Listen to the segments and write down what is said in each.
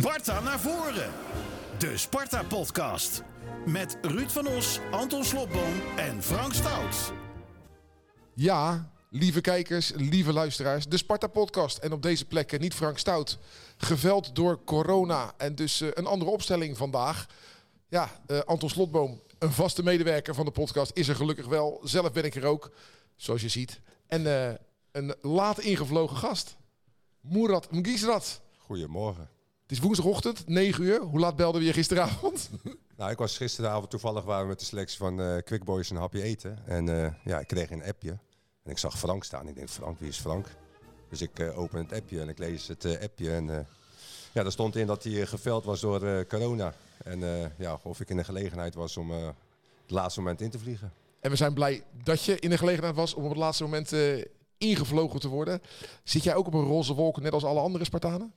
Sparta naar voren. De Sparta-podcast. Met Ruud van Os, Anton Slobboom en Frank Stout. Ja, lieve kijkers, lieve luisteraars, de Sparta-podcast. En op deze plek eh, niet Frank Stout, geveld door corona en dus eh, een andere opstelling vandaag. Ja, eh, Anton Slotboom, een vaste medewerker van de podcast, is er gelukkig wel. Zelf ben ik er ook, zoals je ziet. En eh, een laat ingevlogen gast, Murat Mgisrat. Goedemorgen. Het is woensdagochtend, 9 uur. Hoe laat belden we je gisteravond? Nou, ik was gisteravond toevallig waren we met de selectie van eh Quick Boys een hapje eten. En eh, ja, ik kreeg een appje. En ik zag Frank staan. Ik denk, Frank, wie is Frank? Dus ik eh, open het appje en ik lees het appje. En ja, daar stond in dat hij geveld was door corona. En ja, of ik in de gelegenheid was om het laatste moment in te vliegen. En we zijn blij dat je in de gelegenheid was om op het laatste moment ingevlogen te worden. Zit jij ook op een roze wolk, net als alle andere Spartanen?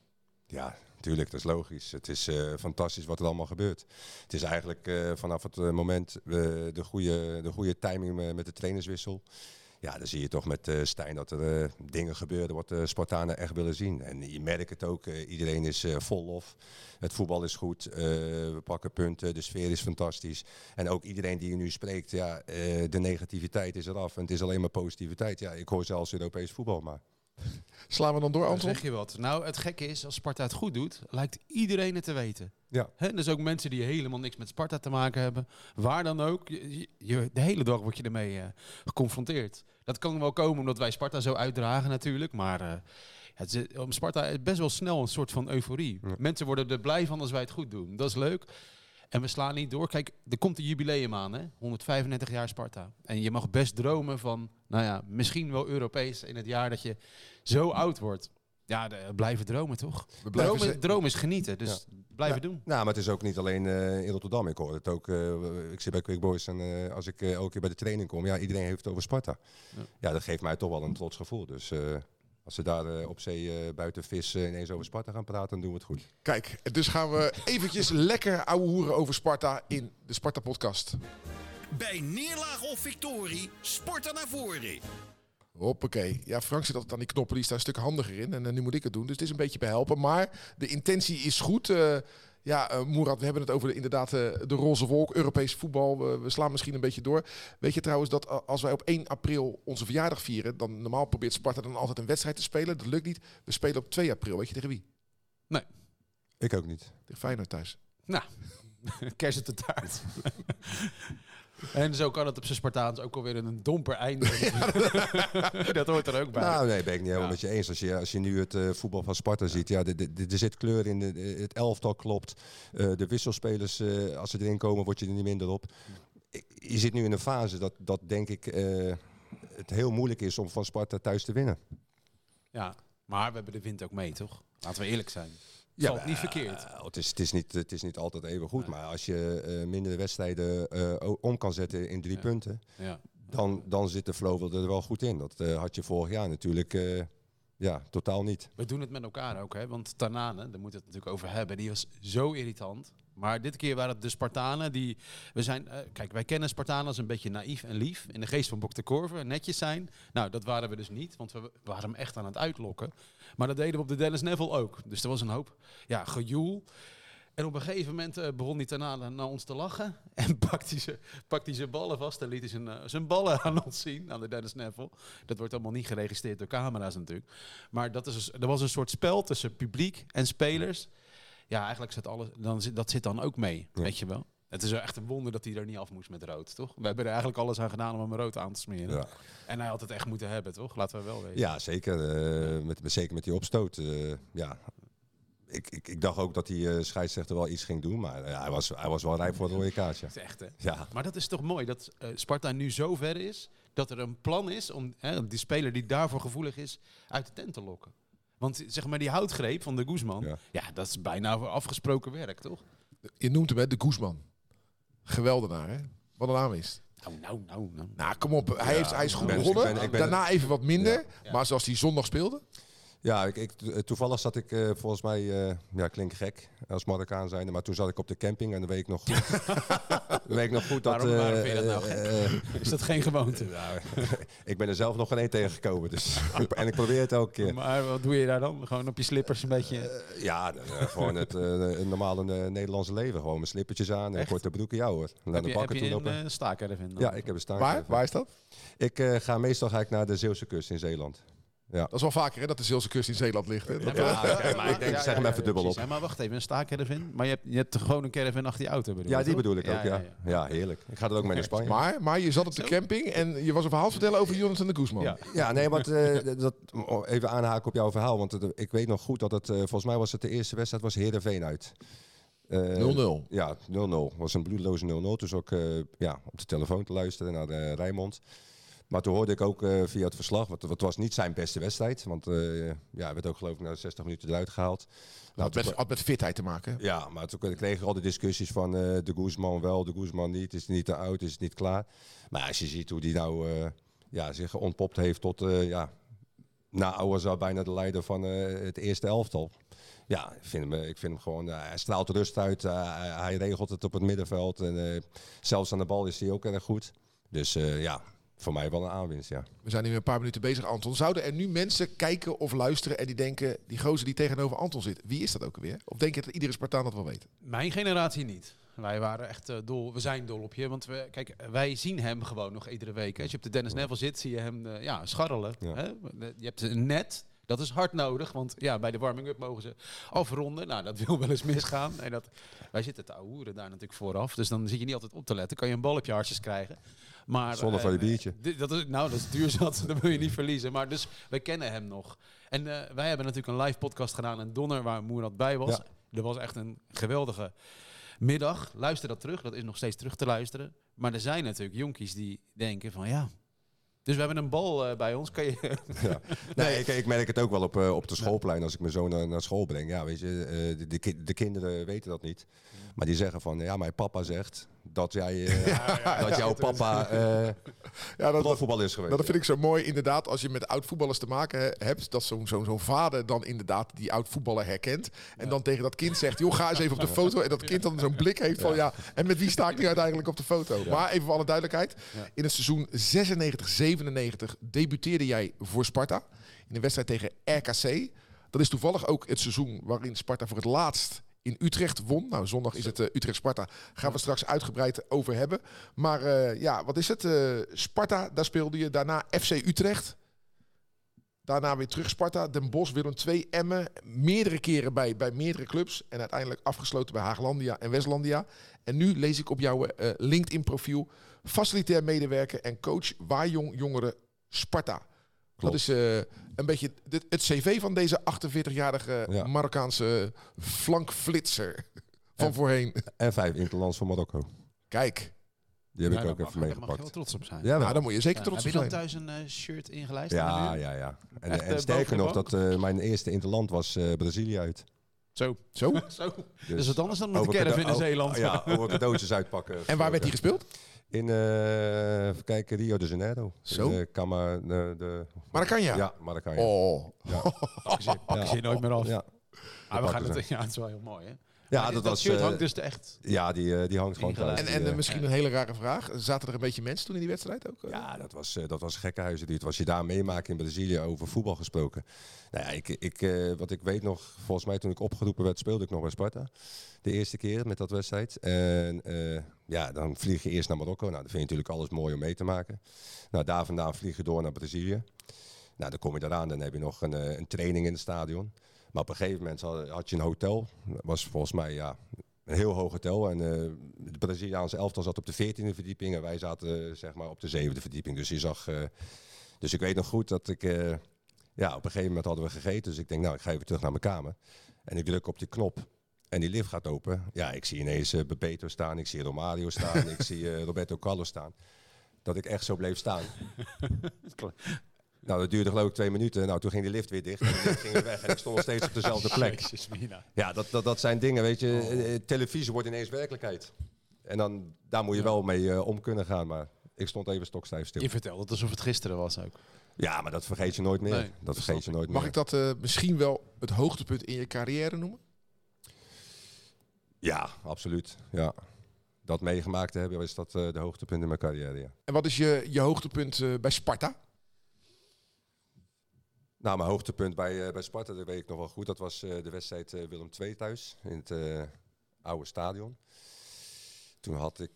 Ja, natuurlijk, dat is logisch. Het is eh, fantastisch wat er allemaal gebeurt. Het is eigenlijk eh, vanaf het eh, moment de, goede, de goede timing me- met de trainerswissel. Ja, dan zie je toch met Stijn dat er dingen gebeuren wat de Spartanen echt willen zien. En je merkt het ook, iedereen is vol lof. Het voetbal is goed, we pakken punten, de sfeer is fantastisch. En ook iedereen die je nu spreekt, ja, de negativiteit is eraf. En het is alleen maar positiviteit. Ja, ik hoor zelfs Europees voetbal maar. Slaan we dan door, Dan Anton? zeg je wat. Nou, het gekke is, als Sparta het goed doet, lijkt iedereen het te weten. Ja. Hè, dus ook mensen die helemaal niks met Sparta te maken hebben. Waar dan ook. Je, je- de hele dag word je ermee eh, geconfronteerd. Dat kan wel komen omdat wij Sparta zo uitdragen natuurlijk. Maar eh, het is, om Sparta is best wel snel een soort van euforie. Ja. Mensen worden er blij van als wij het goed doen. Dat is leuk. En we slaan niet door. Kijk, er komt een jubileum aan, hè? 135 jaar Sparta. En je mag best dromen van, nou ja, misschien wel Europees in het jaar dat je zo oud wordt. Ja, de, blijven dromen toch? We blijven Dromen, is genieten, dus blijven Ja. doen. Nou, maar het is ook niet alleen eh, in Rotterdam. Ik hoor het ook. eh, ik zit bij Quick Boys en eh, als ik elke keer bij de training kom, ja, iedereen heeft het over Sparta. Ja. Ja, dat geeft mij toch wel een trots gevoel. Dus als ze daar eh, op zee eh, buiten vis eh, ineens over Sparta gaan praten, dan doen we het goed. Kijk, dus gaan we eventjes lekker ouwe hoeren over Sparta in de Sparta-podcast. Bij neerlaag of victorie, Sparta naar voren. Hoppakee. Ja, Frank zit altijd aan die knoppen, die staan een stuk handiger in. En eh, nu moet ik het doen, dus het is een beetje behelpen. Maar de intentie is goed. Ja, eh Moerad, we hebben het over de, inderdaad eh, de roze wolk, Europees voetbal. We, we slaan misschien een beetje door. Weet je trouwens dat eh, als wij op 1 april onze verjaardag vieren... dan normaal probeert Sparta dan altijd een wedstrijd te spelen. Dat lukt niet. We spelen op 2 april. Weet je tegen wie? Nee. Ik ook niet. Tegen Feyenoord thuis. Nou, kerst op de taart. en zo kan het op zijn Spartaans ook alweer een domper einde. dat hoort er ook bij. Nou, nee, ben ik niet helemaal Ja. met je eens. Als je, als je nu het eh, voetbal van Sparta ziet, ja, de- de- de- er zit kleur in, de, het elftal klopt. Eh, de wisselspelers, eh, als ze erin komen, word je er niet minder op. Je zit nu in een fase dat, dat denk ik, eh, het heel moeilijk is om van Sparta thuis te winnen. Ja, maar we hebben de wind ook mee, toch? Laten we eerlijk zijn. Ja, Valt niet verkeerd. Nou, het, is, het, is niet, het is niet altijd even goed, maar als je eh, mindere wedstrijden eh, om kan zetten in drie Ja. punten, Ja. dan, dan zit de flow er wel goed in. Dat eh, had je vorig jaar natuurlijk eh, ja, totaal niet. We doen het met elkaar ook, hè? Want Tanane, daar moeten we het natuurlijk over hebben, die was zo irritant. Maar dit keer waren het de Spartanen die. We zijn, eh, kijk, wij kennen Spartanen als een beetje naïef en lief. In de geest van Bok de Korver, netjes zijn. Nou, dat waren we dus niet, want we waren hem echt aan het uitlokken. Maar dat deden we op de Dennis Neville ook. Dus er was een hoop ja, gejoel. En op een gegeven moment eh, begon die Tanane naar ons te lachen. En pakt hij ze- pakt hij zijn ballen vast en liet hij zijn, eh, zijn ballen aan ons zien, aan de Dennis Neville. Dat wordt allemaal niet geregistreerd door camera's natuurlijk. Maar dat is, een- er was een soort spel tussen publiek en spelers. Ja, eigenlijk zit alles, dan zit, dat zit dan ook mee, Ja. weet je wel. Het is wel echt een wonder dat hij er niet af moest met rood, toch? We hebben er eigenlijk alles aan gedaan om hem rood aan te smeren. Ja. En hij had het echt moeten hebben, toch? Laten we wel weten. Ja, zeker. eh, met, zeker met die opstoot. eh, ja. ik, ik, ik dacht ook dat die eh, scheidsrechter wel iets ging doen. Maar hij, was, hij was wel rijp voor een rode kaartje. Dat is echt, hè? Ja, Maar dat is toch mooi dat Sparta nu zo ver is dat er een plan is om hè, die speler die daarvoor gevoelig is uit de tent te lokken. Want zeg maar die houtgreep van de Guzman, ja. Ja. dat is bijna afgesproken werk, toch? Je noemt hem hè, de Guzman. Geweldenaar, hè? Wat een naam is. Nou, nou, nou, nou. Nou, kom op. Hij, heeft, hij is goed begonnen. Daarna even wat minder. Ja. Maar zoals hij zondag speelde. Ja, ik, ik, to- toevallig zat ik eh, volgens mij, eh ja, klinkt gek als Marokkaan zijnde, maar toen zat ik op de camping en dan weet ik nog goed, weet ik nog goed dat... Waarom- waarom eh, vind je dat nou eh, Is dat geen gewoonte? ja, ik ben er zelf nog geen één tegengekomen, dus, en ik probeer het elke keer. Maar wat doe je daar dan? Gewoon op je slippers een beetje... Eh, ja, eh, gewoon het eh, een normale Nederlandse leven. Gewoon mijn slippertjes aan en Echt? korte broeken. Ja hoor. Naar heb de je, heb je een uh, staakerven dan? ja, ik heb een staan. Waar? Waar is dat? Ik eh, ga meestal ga ik naar de Zeeuwse kust in Zeeland. Dat is wel vaker hè, dat de Zeelse kust in Zeeland ligt. Hè? Dat- Ja, oké, maar ik denk, zeg hem even dubbel op. Ja, maar wacht even, een staakerven? Maar je hebt, je hebt gewoon een caravan achter je auto bedoel Ja, die bedoel ik ook, ja. Ja, heerlijk. Ik ga er ook mee naar Spanje. Maar, maar je zat op de Zo. camping en je was een verhaal vertellen over Jonathan de Guzman. Ja. Ja, nee, want eh, dat, even aanhaken op jouw verhaal. Want het- ik weet nog goed dat het, eh, volgens mij was het de eerste wedstrijd, was Heerenveen uit. Eh, 0-0. Ja, 0-0. was een bloedeloze 0-0. Toen zat ik eh, ja, op de telefoon te luisteren naar de Rijnmond. Maar toen hoorde ik ook eh, via het verslag, want het was niet zijn beste wedstrijd. Want eh ja, hij werd ook geloof ik na 60 minuten eruit gehaald. Nou, toen- met, had met fitheid te maken. ja, maar toen kreeg ik al de discussies van eh, de Guzman wel, de Guzman niet. Is het niet te oud, is het niet klaar. Maar als je ziet hoe die nou ja, zich ontpopt heeft tot, ja, na Ouazzar bijna de leider van het eerste elftal. Ja, ik vind hem, ik vind hem gewoon, hij straalt rust uit. hij, regelt het op het middenveld. En zelfs aan de bal is hij ook erg goed. Dus ja, voor mij wel een aanwinst, ja. We zijn nu een paar minuten bezig, Anton. Zouden er nu mensen kijken of luisteren en die denken... die gozer die tegenover Anton zit, wie is dat ook alweer? Of denk je dat iedere Spartaan dat wel weet? Mijn generatie niet. Wij waren echt eh, dol. We zijn dol op je. Want we, kijk, wij zien hem gewoon nog iedere week. hè. Als je op de Dennis Neville zit, zie je hem eh, ja, scharrelen. Ja. Hè? Je hebt een net. Dat is hard nodig, want ja, bij de warming-up mogen ze afronden. Nou, dat wil wel eens misgaan. En dat, wij zitten te ouwen daar natuurlijk vooraf. Dus dan zit je niet altijd op te letten. Kan je een bal op je hartjes krijgen. Maar, Zonder van je eh, biertje. Dat is, nou, dat is duur zat. dat wil je niet verliezen. Maar dus, wij kennen hem nog. En eh, wij hebben natuurlijk een live podcast gedaan in Donner, waar Moerad bij was. Ja. Er was echt een geweldige middag. Luister dat terug. Dat is nog steeds terug te luisteren. Maar er zijn natuurlijk jonkies die denken van ja... Dus we hebben een bal eh, bij ons. Kan je... Ja. Nee, ik, ik merk het ook wel op, eh, op de schoolplein als ik mijn zoon naar, naar school breng. Ja, weet je, eh, de, de kinderen weten dat niet. Maar die zeggen van, ja, mijn papa zegt dat, jij, eh, dat jouw papa eh Ja, dat, profvoetbal is geweest. dat vind ik zo mooi inderdaad als je met oud-voetballers te maken he- hebt. Dat zo'n zo'n zo'n vader dan inderdaad die oud-voetballer herkent. En dan tegen dat kind zegt, joh, ga eens even op de foto. En dat kind dan zo'n blik heeft van, ja, en met wie sta ik nu uiteindelijk op de foto? Maar even voor alle duidelijkheid. In het seizoen 96-97 debuteerde jij voor Sparta. In een wedstrijd tegen RKC. Dat is toevallig ook het seizoen waarin Sparta voor het laatst in Utrecht won. Nou, zondag is het eh, Utrecht-Sparta. Gaan we straks uitgebreid over hebben. Maar eh, ja, wat is het? Eh, Sparta, daar speelde je. Daarna FC Utrecht. Daarna weer terug Sparta, Den Bosch, Willem II, Emmen. Meerdere keren bij, bij meerdere clubs. En uiteindelijk afgesloten bij Haaglandia en Westlandia. En nu lees ik op jouw LinkedIn-profiel... facilitair medewerker en coach Waarjong Jongeren Sparta. Dat is eh, een beetje dit- het cv van deze 48-jarige Ja. Marokkaanse flankflitser van voorheen. En vijf interlands van Marokko. Kijk, Die heb Ja, ik daar ook mag- even daar mag je wel meegepakt. trots op zijn. Ja, nou, daar moet je zeker Ja, trots heb op je dan zijn. thuis een eh, shirt ingelijst? ja, ja, ja. En, Echt, en eh, sterker nog, dat eh, mijn eerste interland was eh Brazilië uit. Zo. Zo. Zo. Dat Dus is wat anders dan met de caravan in Zeeland. Ja, over cadeautjes uitpakken. En waar werd die gespeeld? In, eh even kijken, Rio de Janeiro. Zo. In, eh, Cama, de, de, Maar dat kan ja. ja, maar dat kan je. Oh. Ze, pakken ze je nooit meer af. Ja, Maar we gaan het, ja, het is wel heel mooi, hè? ja Maar dat, dat was... shirt eh, hangt dus echt... Ja, die, eh, die hangt gewoon thuis. En, en Die, misschien een hele rare vraag. Zaten er een beetje mensen toen in die wedstrijd ook? Ja, dat was, eh, dat was gekkenhuizen. Die, was je daar meemaken in Brazilië over voetbal gesproken. Nou ja, ik, ik, eh, wat ik weet nog, volgens mij toen ik opgeroepen werd, speelde ik nog bij Sparta. De eerste keer met dat wedstrijd. En eh, ja, dan vlieg je eerst naar Marokko. Nou, dan vind je natuurlijk alles mooi om mee te maken. Nou, daar vandaan vlieg je door naar Brazilië. Nou, dan kom je eraan, dan heb je nog een, eh, een training in het stadion. Maar op een gegeven moment had, had je een hotel. Dat was volgens mij ja, een heel hoog hotel. En eh de Braziliaanse elftal zat op de 14e verdieping. En wij zaten eh, zeg maar op de zevende verdieping. Dus je zag. dus ik weet nog goed dat ik. ja, op een gegeven moment hadden we gegeten. Dus ik denk, nou, ik ga even terug naar mijn kamer. En ik druk op die knop. En die lift gaat open. Ja, ik zie ineens Bebeto staan. Ik zie Romario staan. ik zie eh, Roberto Carlos staan. Dat ik echt zo bleef staan. Nou, dat duurde geloof ik twee minuten. Nou, toen ging die lift weer dicht. En de lift ging weer weg. En ik stond nog steeds op dezelfde plek. Ja, dat, dat, dat zijn dingen, weet je. eh, eh, Televisie wordt ineens werkelijkheid. En dan, daar moet je wel mee om kunnen gaan. Maar ik stond even stokstijf stil. Je vertelde het alsof het gisteren was ook. Ja, maar dat vergeet je nooit meer. Nee, dat vergeet je nooit Mag meer. ik dat eh, misschien wel het hoogtepunt in je carrière noemen? Ja, absoluut. Ja. Dat meegemaakt te hebben, is dat eh, de hoogtepunt in mijn carrière. Ja. En wat is je, je hoogtepunt eh, bij Sparta? Nou, mijn hoogtepunt bij, eh, bij Sparta, dat weet ik nog wel goed. Dat was de wedstrijd Willem II thuis in het oude stadion. Toen had ik,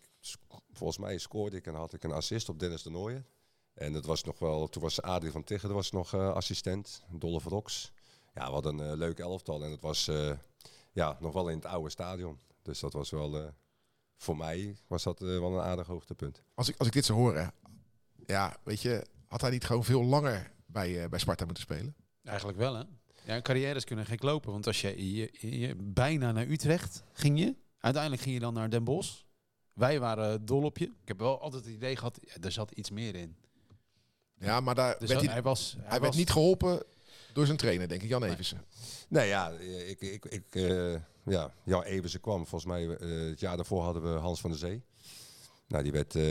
volgens mij scoorde ik en had ik een assist op Dennis de Nooijen. En dat was nog wel, toen was Adrie van Tigger, er was nog assistent, Dolle Rox. Ja, wat een leuk elftal. En het was ja, nog wel in het oude stadion. Dus dat was wel, eh, voor mij was dat eh, wel een aardig hoogtepunt. Als ik, als ik dit zou horen, ja, weet je, had hij niet gewoon veel langer bij, eh, bij Sparta moeten spelen? Eigenlijk wel, hè? Ja, carrières kunnen gek lopen. Want als je, je, je bijna naar Utrecht ging je, uiteindelijk ging je dan naar Den Bosch. Wij waren dol op je. Ik heb wel altijd het idee gehad, ja, er zat iets meer in. Ja, maar daar Dus werd hij, hij was, hij, hij was werd niet geholpen door zijn trainer, denk ik, Jan Eversen. Nee, ja, ik, ik, ik, eh, ja, Jan Eversen kwam. Volgens mij, eh, het jaar daarvoor hadden we Hans van der Zee. Nou, die werd, eh,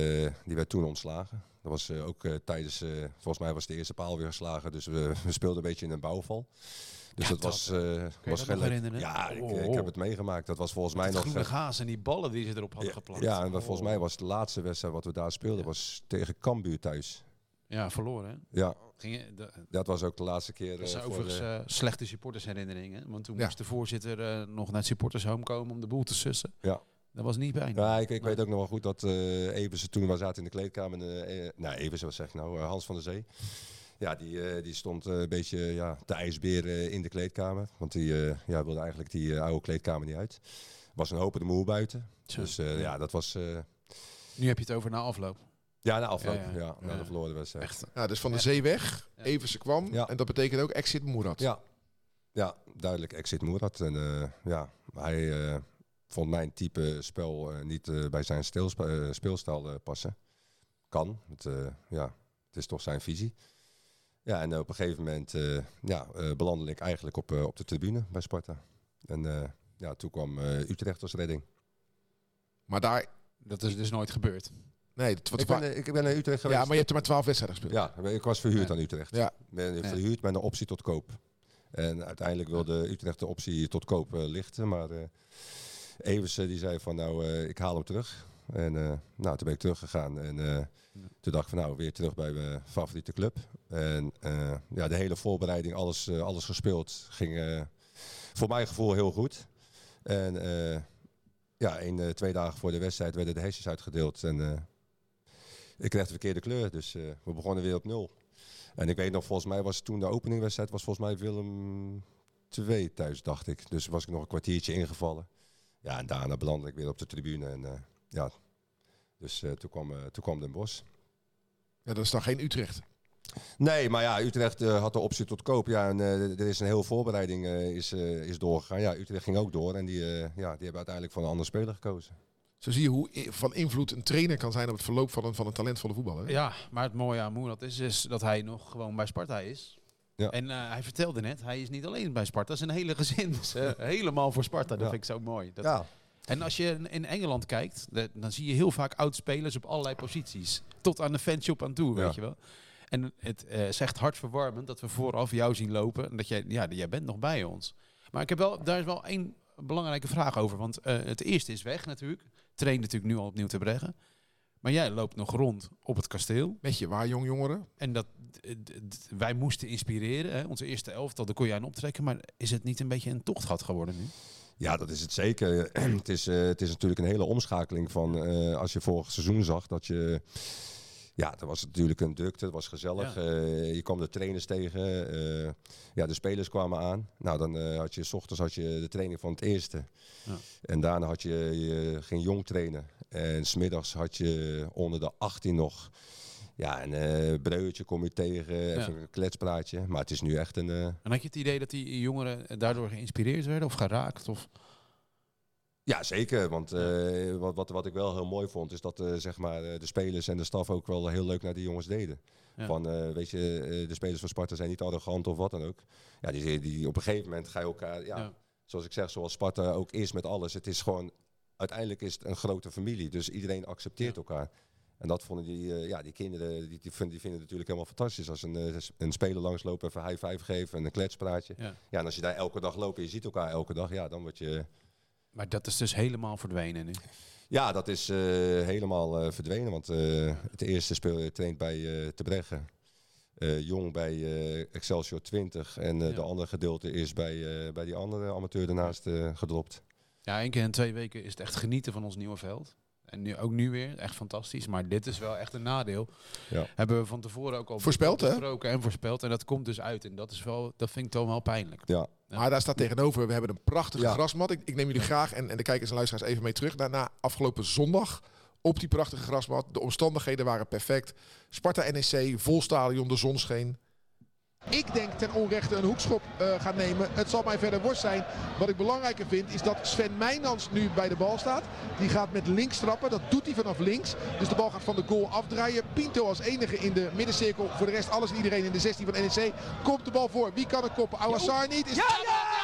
die werd toen ontslagen. Dat was ook tijdens, volgens mij was de eerste paal weer geslagen. Dus we, we speelden een beetje in een bouwval. Dus Ja, dat, was, eh was dat herinneren? Ja, ik, Oh, ik oh. heb het meegemaakt. Dat was volgens mij nog... groene gaas en die ballen die ze erop hadden geplakt. ja, en Oh. volgens mij was de laatste wedstrijd wat we daar speelden, was tegen Cambuur thuis. Ja, verloren. Hè? Ja, Ging je, de, dat was ook de laatste keer. dat eh, zijn overigens de- eh, slechte supportersherinneringen. Want toen Ja. moest de voorzitter eh, nog naar het supportershome komen om de boel te sussen. Ja. Dat was niet bij. Ja, ik, ik weet ook nog wel goed dat Eversen toen we zaten in de kleedkamer. Eh, nou, Eversen, wat zeg ik nou? Hans van der Zee. Ja, die, die stond een beetje ja, te ijsberen in de kleedkamer. Want die ja, wilde eigenlijk die oude kleedkamer niet uit. Was een hopen de moe buiten. Dus ja, dat was... Nu heb je het over na afloop. Ja, na afloop. Ja, Ja, ja. na Ja. de verloren wedstrijd. Echt. Ja, dus van de zee weg, Ja. Eversen kwam. Ja. En dat betekent ook exit Moerat. Ja, ja duidelijk exit Moerat. En eh, ja, hij eh, vond mijn type spel eh, niet eh, bij zijn speelstijl eh, passen. Kan, het, eh, ja, het is toch zijn visie. Ja, en op een gegeven moment eh, ja, eh, belandde ik eigenlijk op, eh, op de tribune bij Sparta. En eh, ja, toen kwam eh, Utrecht als redding. Maar daar, Dat is dus nooit gebeurd. Nee, wat Ik ben, ik ben naar Utrecht geweest. ja, maar je hebt er maar twaalf wedstrijden gespeeld. Ja, ik was verhuurd Ja. aan Utrecht. Ja. Ben Ja. verhuurd met een optie tot koop. En uiteindelijk wilde Utrecht de optie tot koop eh, lichten. Maar Evers eh, die zei van nou, eh, ik haal hem terug. En nou, toen ben ik teruggegaan. En toen dacht ik van nou, weer terug bij mijn favoriete club. En ja, de hele voorbereiding, alles, alles gespeeld, ging voor mijn gevoel heel goed. En ja, een, eh, twee dagen voor de wedstrijd werden de hesjes uitgedeeld. En ik kreeg de verkeerde kleur, dus eh, we begonnen weer op nul. En ik weet nog, volgens mij was toen de openingwedstrijd, was volgens mij Willem 2 thuis, dacht ik. Dus was ik nog een kwartiertje ingevallen. Ja, en daarna belandde ik weer op de tribune. En eh, ja, dus eh, toen, kwam, toen kwam Den Bosch. Ja, dat is dan geen Utrecht. Nee, maar ja, Utrecht had de optie tot koop. Ja, en er is een hele voorbereiding is, is doorgegaan. Ja, Utrecht ging ook door. En die, ja, die hebben uiteindelijk voor een andere speler gekozen. Zo zie je hoe van invloed een trainer kan zijn op het verloop van een, van een talentvolle voetballer. Ja, maar het mooie aan Moerat is, is dat hij nog gewoon bij Sparta is. Ja. En eh, hij vertelde net, hij is niet alleen bij Sparta, zijn hele gezin is eh, helemaal voor Sparta. Dat Ja. vind ik zo mooi. Dat, Ja, En als je in- Engeland kijkt, dan zie je heel vaak oud-spelers op allerlei posities. Tot aan de fanshop aan toe, Ja. weet je wel. En het eh, is echt hartverwarmend dat we vooraf jou zien lopen. En dat jij, ja, jij bent nog bij ons. Maar ik heb wel, daar is wel één belangrijke vraag over. Want eh, het eerste is weg natuurlijk. Train natuurlijk nu al opnieuw te brengen. Maar jij loopt nog rond op het kasteel. Met je waar, jong jongeren? En dat, wij moesten inspireren. Hè? Onze eerste elftal, daar kon jij aan optrekken. Maar is het niet een beetje een tochtgat geworden nu? Ja, dat is het zeker. het, is, eh, het is natuurlijk een hele omschakeling van eh, als je vorig seizoen zag dat je. Ja, dat was natuurlijk een drukte, het was gezellig. Ja. Eh, je kwam de trainers tegen. eh, ja, de spelers kwamen aan. Nou, dan eh, had je s ochtends had je de training van het eerste. Ja. En daarna had je, je ging jong trainen. En smiddags had je onder de 18 nog. Ja, een breutje kom je tegen, even een kletspraatje. Maar het is nu echt een. En had je het idee dat die jongeren daardoor geïnspireerd werden of geraakt? Of... Ja, zeker. Want eh, wat, wat, wat ik wel heel mooi vond, is dat eh, zeg maar, eh, de spelers en de staf ook wel heel leuk naar die jongens deden. Ja. Van, weet je, de spelers van Sparta zijn niet arrogant of wat dan ook. Ja, die, die op een gegeven moment ga je elkaar, ja, Ja. zoals ik zeg, zoals Sparta ook is met alles. Het is gewoon, uiteindelijk is het een grote familie. Dus iedereen accepteert elkaar. En dat vonden die, ja, die kinderen, die, die, vinden, die vinden het natuurlijk helemaal fantastisch. Als een, een speler langsloopt, even high five geven en een kletspraatje. Ja. Ja, en als je daar elke dag loopt en je ziet elkaar elke dag, ja, dan word je... Maar dat is dus helemaal verdwenen nu. Ja, dat is eh, helemaal eh, verdwenen. Want eh, het eerste speel traint bij Te Breggen. Jong bij Excelsior 20. En Ja. de andere gedeelte is bij, bij die andere amateur daarnaast gedropt. Ja, één keer in twee weken is het echt genieten van ons nieuwe veld. En nu, ook nu weer, echt fantastisch. Maar dit is wel echt een nadeel. Ja. Hebben we van tevoren ook al Voorspeld, hè? besproken en voorspeld. En dat komt dus uit. En dat, is wel, dat vind ik toch wel pijnlijk. Ja, Ja. Maar daar staat tegenover, we hebben een prachtige Ja. grasmat. Ik, ik neem jullie graag en, en de kijkers en luisteraars even mee terug. Daarna afgelopen zondag op die prachtige grasmat. De omstandigheden waren perfect. Sparta NEC, vol stadion, de zon scheen. Ik denk ten onrechte een hoekschop eh, gaan nemen. Het zal mij verder worst zijn. Wat ik belangrijker vind is dat Sven Meijnans nu bij de bal staat. Die gaat met links trappen. Dat doet hij vanaf links. Dus de bal gaat van de goal afdraaien. Pinto als enige in de middencirkel. Voor de rest alles en iedereen in de 16 van NEC. Komt de bal voor. Wie kan er koppen? Awassar niet. Is ja, ja!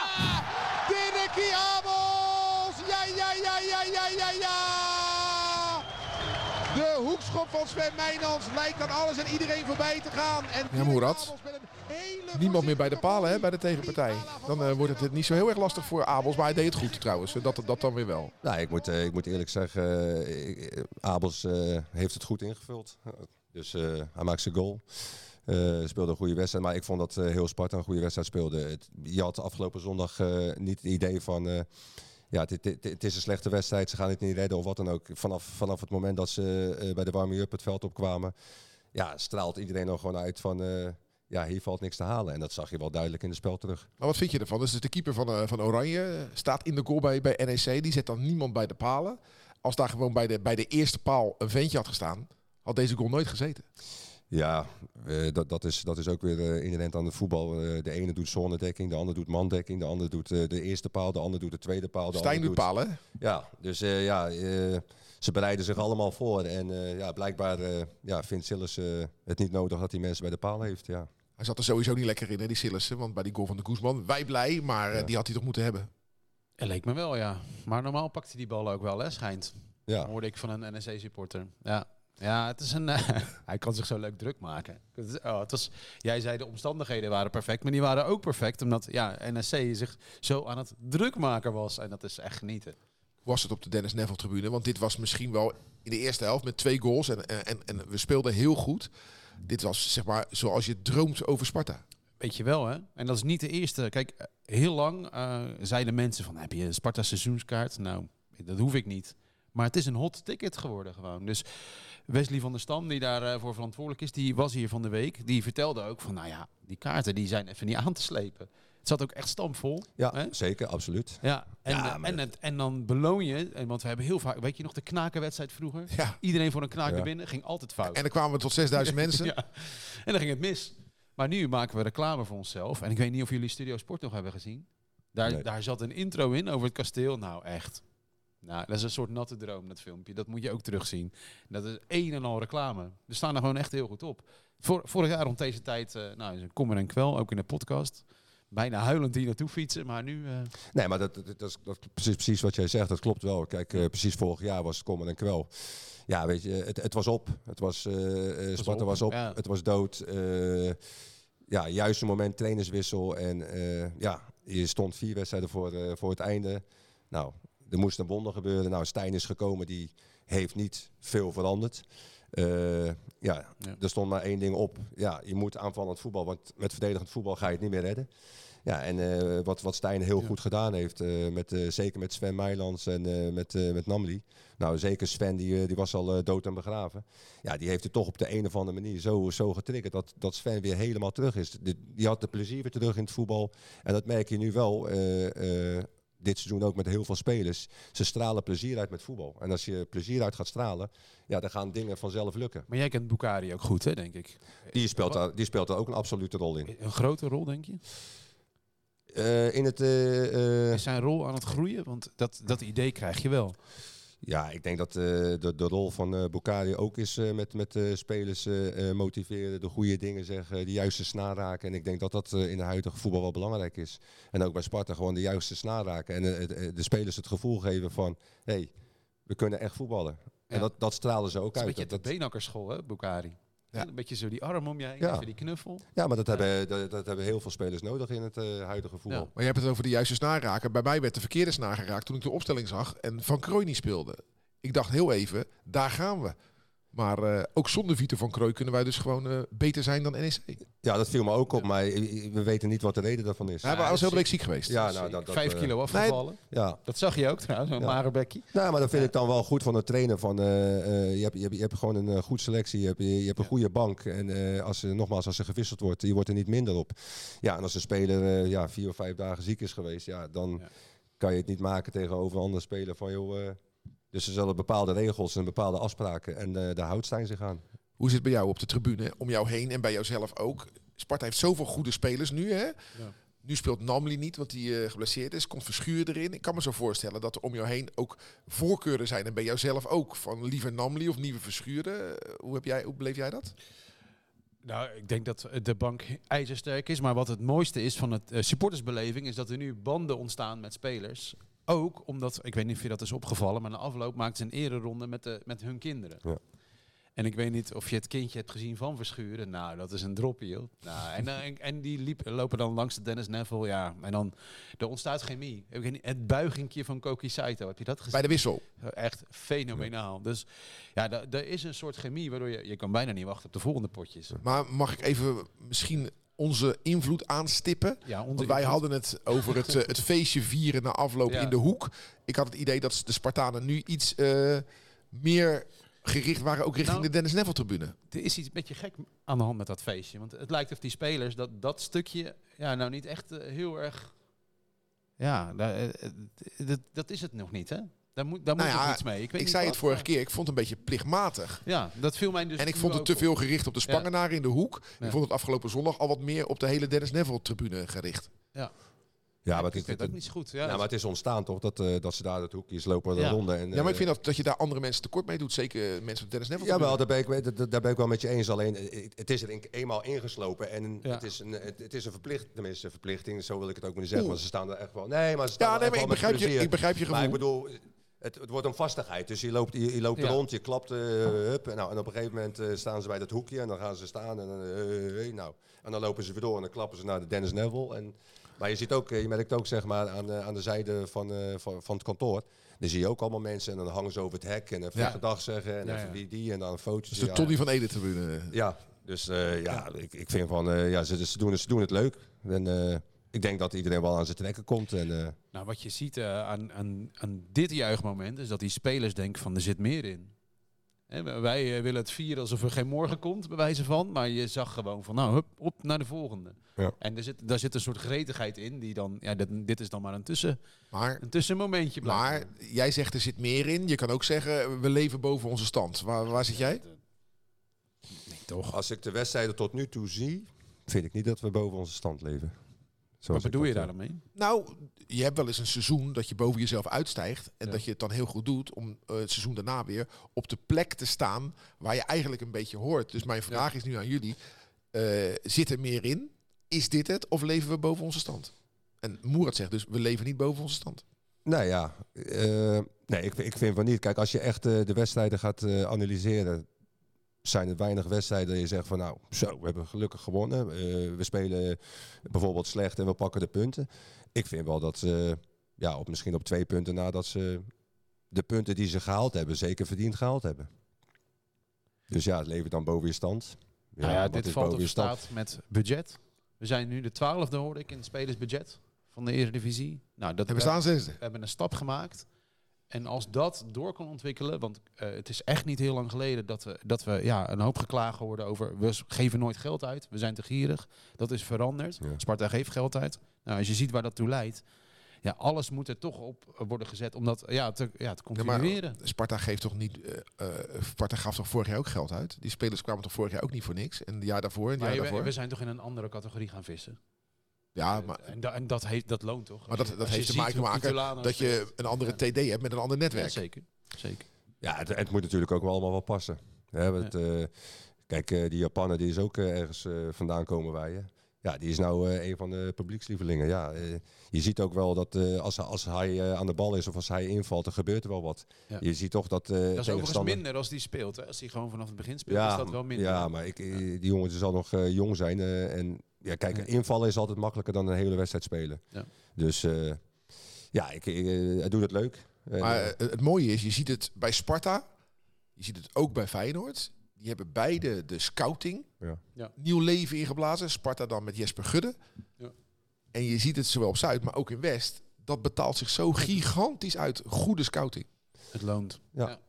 Kiabels! Ja, ja, ja, ja, ja, ja, ja! De hoekschop van Sven Meijnans lijkt aan alles en iedereen voorbij te gaan. En Ja, Moerad. Niemand meer bij de palen hè, bij de tegenpartij. Dan eh, wordt het niet zo heel erg lastig voor Abels. Maar hij deed het goed trouwens. Dat, dat dan weer wel. nou, ik, moet, eh, ik moet eerlijk zeggen, eh, Abels eh, heeft het goed ingevuld. Dus eh, hij maakt zijn goal. Eh, speelde een goede wedstrijd, maar ik vond dat eh, heel Sparta een goede wedstrijd speelde. Het, je had afgelopen zondag eh, niet het idee van, eh, ja, het, het, is een slechte wedstrijd, ze gaan het niet redden of wat dan ook. Vanaf, vanaf het moment dat ze eh, bij de warming-up het veld opkwamen, ja, straalt iedereen er gewoon uit van, eh, ja, hier valt niks te halen. En dat zag je wel duidelijk in het spel terug. Maar wat vind je ervan? Dus de keeper van, eh, van Oranje staat in de goal bij, bij NEC. Die zet dan niemand bij de palen. Als daar gewoon bij de, bij de eerste paal een ventje had gestaan, had deze goal nooit gezeten. Ja, eh, dat, dat, is, dat is ook weer eh, inherent aan het voetbal. Eh, de ene doet zonnedekking, de ander doet mandekking, de ander doet eh, de eerste paal, de ander doet de tweede paal. De Stijn doet palen. hè? Ja, dus eh, ja, eh, ze bereiden zich allemaal voor. En eh, ja, blijkbaar eh, ja, vindt Sillis het niet nodig dat hij mensen bij de paal heeft. Ja. Hij zat er sowieso niet lekker in, hè, die Sillissen. Want bij die goal van de Koesman, wij blij, maar eh, Ja. die had hij toch moeten hebben. Het leek me wel, ja. Maar normaal pakt hij die bal ook wel, hè, schijnt. Ja. Hoorde ik van een NEC-supporter. Ja. Ja, het is een. eh, hij kan zich zo leuk druk maken. Oh, het was, jij zei de omstandigheden waren perfect, maar die waren ook perfect omdat ja, NEC zich zo aan het druk maken was. En dat is echt genieten. Was het op de Dennis Neville tribune? Want dit was misschien wel in de eerste helft met twee goals. En, en, en, we speelden heel goed. Dit was zeg maar zoals je droomt over Sparta. Weet je wel, hè? En dat is niet de eerste. Kijk, heel lang eh, zeiden mensen van, heb je een Sparta seizoenskaart? Nou, dat hoef ik niet. Maar het is een hot ticket geworden gewoon. Dus Wesley van der Stam, die daarvoor voor verantwoordelijk is, die was hier van de week. Die vertelde ook van, nou ja, die kaarten die zijn even niet aan te slepen. Het zat ook echt stampvol. Ja, Hè? zeker, absoluut. Ja, en, Ja, eh, en, het, en dan beloon je, en want we hebben heel vaak, weet je nog de knakenwedstrijd vroeger? Ja. Iedereen voor een knaken Ja. binnen, ging altijd fout. En dan kwamen we tot 6000 mensen. Ja. En dan ging het mis. Maar nu maken we reclame voor onszelf. En ik weet niet of jullie Studio Sport nog hebben gezien. Daar, Nee. daar zat een intro in over het kasteel. Nou, echt. Nou, dat is een soort natte droom, dat filmpje. Dat moet je ook terugzien. Dat is een en al reclame. We staan er gewoon echt heel goed op. Vor, vorig jaar rond deze tijd, eh nou, is een kommer en kwel, ook in de podcast. Bijna huilend hier naartoe fietsen, maar nu... eh, Nee, maar dat, dat, precies, precies wat jij zegt. Dat klopt wel. Kijk, eh, precies vorig jaar was het kommer en kwel. Ja, weet je, het, het was op. Het was, eh, Sparta op, was op. ja. Het was dood. Ja, juiste moment, trainerswissel. En ja, je stond vier wedstrijden voor, voor het einde. Nou, er moest een wonder gebeuren. Nou, Stijn is gekomen. Die heeft niet veel veranderd. Eh, ja, Ja. er stond maar één ding op. Ja, je moet aanvallend voetbal, want met verdedigend voetbal ga je het niet meer redden. Ja, en eh, wat, wat Stijn heel Ja. goed gedaan heeft, eh, met, zeker met Sven Meijlands en met, met Namli. Nou, zeker Sven, die, die was al dood en begraven. Ja, die heeft het toch op de een of andere manier zo, zo getriggerd dat, dat Sven weer helemaal terug is. Die, die had de plezier weer terug in het voetbal. En dat merk je nu wel, dit seizoen ook met heel veel spelers. Ze stralen plezier uit met voetbal. En als je plezier uit gaat stralen, ja, dan gaan dingen vanzelf lukken. maar jij kent Bukari ook goed, hè, denk ik. Die speelt, daar, die speelt daar ook een absolute rol in. Een grote rol, denk je? Eh, in het, eh, eh, Is zijn rol aan het groeien? Want dat, dat idee krijg je wel. Ja, ik denk dat eh, de, de rol van eh Bukari ook is eh, met, met spelers motiveren, de goede dingen zeggen, de juiste snaar raken. En ik denk dat dat in de huidige voetbal wel belangrijk is. En ook bij Sparta gewoon de juiste snaar raken. En de, de spelers het gevoel geven van, hé, hey, we kunnen echt voetballen. En dat, dat stralen ze ook is een uit. beetje Dat, de beenakkerschool, hè, Bukari. Ja. Een beetje zo die arm om je heen, Ja. even die knuffel. ja, maar dat, Hebben, dat, dat hebben heel veel spelers nodig in het eh, huidige voetbal. Ja. Maar je hebt het over de juiste snaar raken. Bij mij werd de verkeerde snaar geraakt toen ik de opstelling zag en Van Krooi niet speelde. Ik dacht heel even, daar gaan we. Maar eh, ook zonder Vito van Krooi kunnen wij dus gewoon eh, beter zijn dan NEC. Ja, dat viel me ook op, maar we weten niet wat de reden daarvan is. Hij was heel de week ziek geweest. Ja, nou, dat, dat, Vijf eh, kilo afgevallen. Ja, Dat zag je ook trouwens, een Ja. Nou, maar dat vind ik dan wel goed van de trainer. Van, eh, eh, je, hebt, je, hebt, je hebt gewoon een goed selectie, je hebt, je, je hebt een Ja. goede bank. En eh, als, nogmaals, als er gewisseld wordt, je wordt er niet minder op. Ja, en als een speler eh, ja, vier of vijf dagen ziek is geweest, ja, dan Ja. kan je het niet maken tegenover een andere speler van joh. Dus er zullen bepaalde regels en bepaalde afspraken en eh, daar houdt Stijn zich aan. Hoe zit het bij jou op de tribune, om jou heen en bij jouzelf ook? Sparta heeft zoveel goede spelers nu, hè? Nu speelt Namli niet, want die eh, geblesseerd is. Komt Verschuur erin. Ik kan me zo voorstellen dat er om jou heen ook voorkeuren zijn. En bij jouzelf ook. Van liever Namli of nieuwe Verschuren. Eh, Hoe, heb jij, hoe beleef jij dat? Nou, ik denk dat de bank ijzersterk is. Maar wat het mooiste is van het supportersbeleving... is dat er nu banden ontstaan met spelers. Ook omdat, ik weet niet of je dat is opgevallen... maar na afloop maakt ze een ereronde met, de, met hun kinderen. Ja. En ik weet niet of je het kindje hebt gezien van Verschuren. Nou, dat is een dropje, joh. Nou, en, eh, en, en die liep, lopen dan langs de Dennis Neville, ja. En dan, er ontstaat chemie. Het buigingje van Koki Saito, heb je dat gezien? Bij de wissel. Echt fenomenaal. Dus ja, er is een soort chemie waardoor je, je kan bijna niet wachten op de volgende potjes. Maar mag ik even misschien onze invloed aanstippen? Ja, Want wij hadden het over het, eh, het feestje vieren na afloop Ja. in de hoek. Ik had het idee dat de Spartanen nu iets eh, meer gericht waren, ook richting Nou, de Dennis Neville tribune. Er is iets een beetje gek aan de hand met dat feestje. Want het lijkt of die spelers dat, dat stukje ja, nou niet echt eh, heel erg... Ja, dat, dat is het nog niet, hè? Daar moet, daar Nou moet ja, iets mee. Ik, weet Ik niet zei het vorige maar- keer, ik vond het een beetje plichtmatig. Ja, dat viel mij dus En ik vond het te op. veel gericht op de Spangenaren in de hoek. Ja. Ik vond het afgelopen zondag al wat meer op de hele Dennis Neville tribune gericht. Ja, maar ik het, het, ook niet zo goed. Ja, ja, maar het is ontstaan toch dat, eh, dat ze daar het hoekjes lopen Ja. ronde. En, Ja, maar ik eh, vind dat, dat je daar andere mensen tekort mee doet. Zeker mensen op de Dennis Neville Ja, wel, daar ben, ik, daar- daar ben ik wel met je eens. Alleen, eh, het is er eenmaal ingeslopen en Ja. het, is een, het, het is een verplicht, tenminste een verplichting, zo wil ik het ook niet zeggen. Oeh. Maar ze staan er echt wel. Nee, maar ze staan Ja, er nee, echt maar ik begrijp, je, ik begrijp je Maar ik gevoel. bedoel, het, het wordt een vastigheid. Dus je loopt, je, je loopt er Ja. rond, je klapt, eh, hup, en, nou, en op een gegeven moment eh, staan ze bij dat hoekje en dan gaan ze staan en dan, eh, nou, en dan lopen ze weer door en dan klappen ze naar de Dennis Neville. En, maar je ziet ook, je merkt ook zeg maar aan, de- aan de zijde van, eh, van, van het kantoor. Dan zie je ook allemaal mensen en dan hangen ze over het hek en even Ja. gedag zeggen en Ja, even ja. die, die en dan een fotootje. Dus de ja. Tony van Ede tribune. Ja, dus eh, ja, Ik, ik vind van, eh, ja, ze, ze, doen, het- ze doen het leuk. En eh, ik denk dat iedereen wel aan zijn trekken komt. En, eh, Nou, wat je ziet eh, aan, aan, aan dit juichmoment is dat die spelers denken van er zit meer in. Hè, wij- eh, willen het vieren alsof er geen morgen komt, bij wijze van. Maar je zag gewoon van, nou, hup, op naar de volgende. Ja. En er zit, daar zit een soort gretigheid in die dan, ja, dit, dit is dan maar een, tussen, Maar, een tussenmomentje. maar jij zegt er zit meer in. Je kan ook zeggen, we leven boven onze stand. Waar, waar zit jij? Nee, toch. als ik de wedstrijden tot nu toe zie, vind ik niet dat we boven onze stand leven. Wat bedoel je dat, daar dan mee? Nou, je hebt wel eens een seizoen dat je boven jezelf uitstijgt. En Ja. dat je het dan heel goed doet om eh, het seizoen daarna weer op de plek te staan waar je eigenlijk een beetje hoort. Dus mijn vraag is nu aan jullie. eh, zit er meer in? Is dit het? Of leven we boven onze stand? En Moerat zegt dus, we leven niet boven onze stand. Nou ja, eh, nee, ik, ik vind van niet. Kijk, als je echt eh, de wedstrijden gaat eh, analyseren, zijn er weinig wedstrijden dat je zegt van nou, zo, we hebben gelukkig gewonnen. Eh, we spelen bijvoorbeeld slecht en we pakken de punten. Ik vind wel dat ze, ja, op, misschien op twee punten nadat ze de punten die ze gehaald hebben, zeker verdiend gehaald hebben. Dus ja, het levert dan boven je stand. nou ja, wat dit valt boven op staat met budget. We zijn nu de twaalfde, hoorde ik, in het spelersbudget van de Eredivisie. Nou, dat En we staan zesde. we hebben een stap gemaakt. En als dat door kan ontwikkelen, want eh, het is echt niet heel lang geleden dat we, dat we ja, een hoop geklagen worden over we geven nooit geld uit, we zijn te gierig. Dat is veranderd. Ja. Sparta geeft geld uit. Nou, als je ziet waar dat toe leidt, ja, alles moet er toch op worden gezet om dat ja, te, ja, te Ja, continueren. Sparta geeft toch niet. eh, eh, Sparta gaf toch vorig jaar ook geld uit? Die spelers kwamen toch vorig jaar ook niet voor niks? En het jaar daarvoor, en het jaar we, daarvoor. we zijn toch in een andere categorie gaan vissen. Ja, maar, en, da- en dat, heeft, dat loont toch? maar dat, dat heeft te maken, dat je een andere Ja. TD hebt met een ander Ja, netwerk. zeker. zeker. Ja, het, het moet natuurlijk ook wel allemaal wel passen. Hè, want, eh, kijk, eh, die Japaner die is ook eh, ergens eh, vandaan komen wij. Hè. Ja, die is nou eh, een van de publiekslievelingen. Ja, eh, je ziet ook wel dat eh, als, als hij eh, aan de bal is of als hij invalt, dan gebeurt er wel wat. Ja. Je ziet toch dat eh Dat is overigens minder als die speelt. Hè? Als hij gewoon vanaf het begin speelt, Ja, is dat wel minder. Ja, maar ik, eh, die jongen zal nog eh, jong zijn. eh, en ja, kijk, invallen is altijd makkelijker dan een hele wedstrijd spelen. Ja. Dus eh, ja, ik, ik, eh, hij doet het leuk. Maar eh, eh, het mooie is, je ziet het bij Sparta. Je ziet het ook bij Feyenoord. Die hebben beide de scouting Ja. Ja. nieuw leven ingeblazen. Sparta dan met Jesper Gudde. Ja. En je ziet het zowel op Zuid, maar ook in West. Dat betaalt zich zo gigantisch uit. Goede scouting. Het loont. Ja,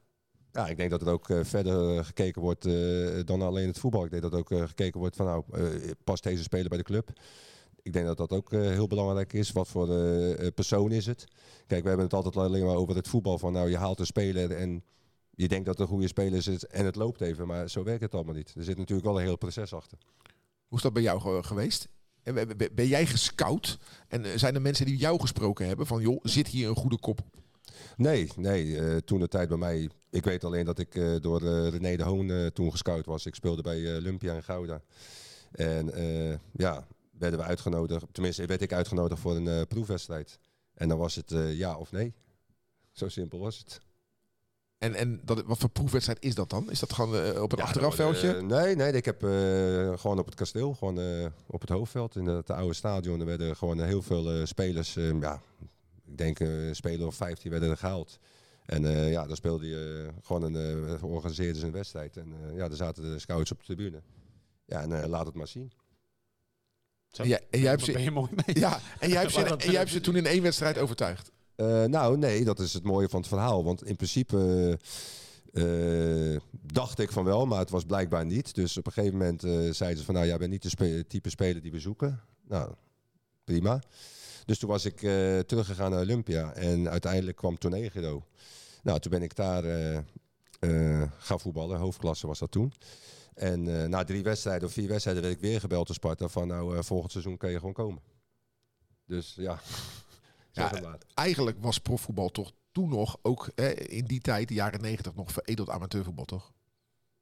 ik denk dat er ook eh, verder eh, gekeken wordt eh, dan alleen het voetbal. Ik denk dat ook gekeken wordt van nou, past deze speler bij de club? Ik denk dat dat ook heel belangrijk is. Wat voor persoon is het? Kijk, we hebben het altijd alleen maar over het voetbal. Van nou, je haalt een speler en je denkt dat het een goede speler is en het loopt even. Maar zo werkt het allemaal niet. Er zit natuurlijk wel een heel proces achter. Hoe is dat bij jou ge- geweest? En ben- jij gescout? En zijn er mensen die jou gesproken hebben van joh, zit hier een goede kop? Nee, nee. eh, toen de tijd bij mij. Ik weet alleen dat ik eh, door eh, René de Hoon toen gescout was. Ik speelde bij Olympia in Gouda. En ja, werden we uitgenodigd. Tenminste, werd ik uitgenodigd voor een proefwedstrijd. En dan was het ja of nee. Zo simpel was het. En, en dat, wat voor proefwedstrijd is dat dan? Is dat gewoon op een Ja, achterafveldje? dan, eh, nee, nee. Ik heb gewoon op het kasteel, gewoon op het hoofdveld in het oude stadion. Er werden gewoon heel veel spelers. ja, ik denk eh, een speler of 15 werden er gehaald. En eh, ja, dan speelde je eh, gewoon een, uh, georganiseerde een wedstrijd. En eh, ja, daar zaten de scouts op de tribune. Ja, en eh, laat het maar zien. Zo. En jij, en jij hebt ze, je mooi mee. ja, en jij hebt ze, en jij hebt ze toen in één wedstrijd overtuigd. Eh, nou, nee, dat is het mooie van het verhaal. Want in principe dacht ik van wel, maar het was blijkbaar niet. Dus op een gegeven moment eh, zeiden ze van, nou, jij bent niet de spe- type speler die we zoeken. Nou, prima. Dus toen was ik eh, teruggegaan naar Olympia en uiteindelijk kwam Tornegiro. Nou, toen ben ik daar eh, eh, gaan voetballen. Hoofdklasse was dat toen. En eh, na drie wedstrijden of vier wedstrijden werd ik weer gebeld door Sparta van, nou, eh, volgend seizoen kan je gewoon komen. Dus ja, Ja, zeg het maar. Eigenlijk was profvoetbal toch toen nog, ook hè, in die tijd, de jaren negentig, nog veredeld amateurvoetbal, toch?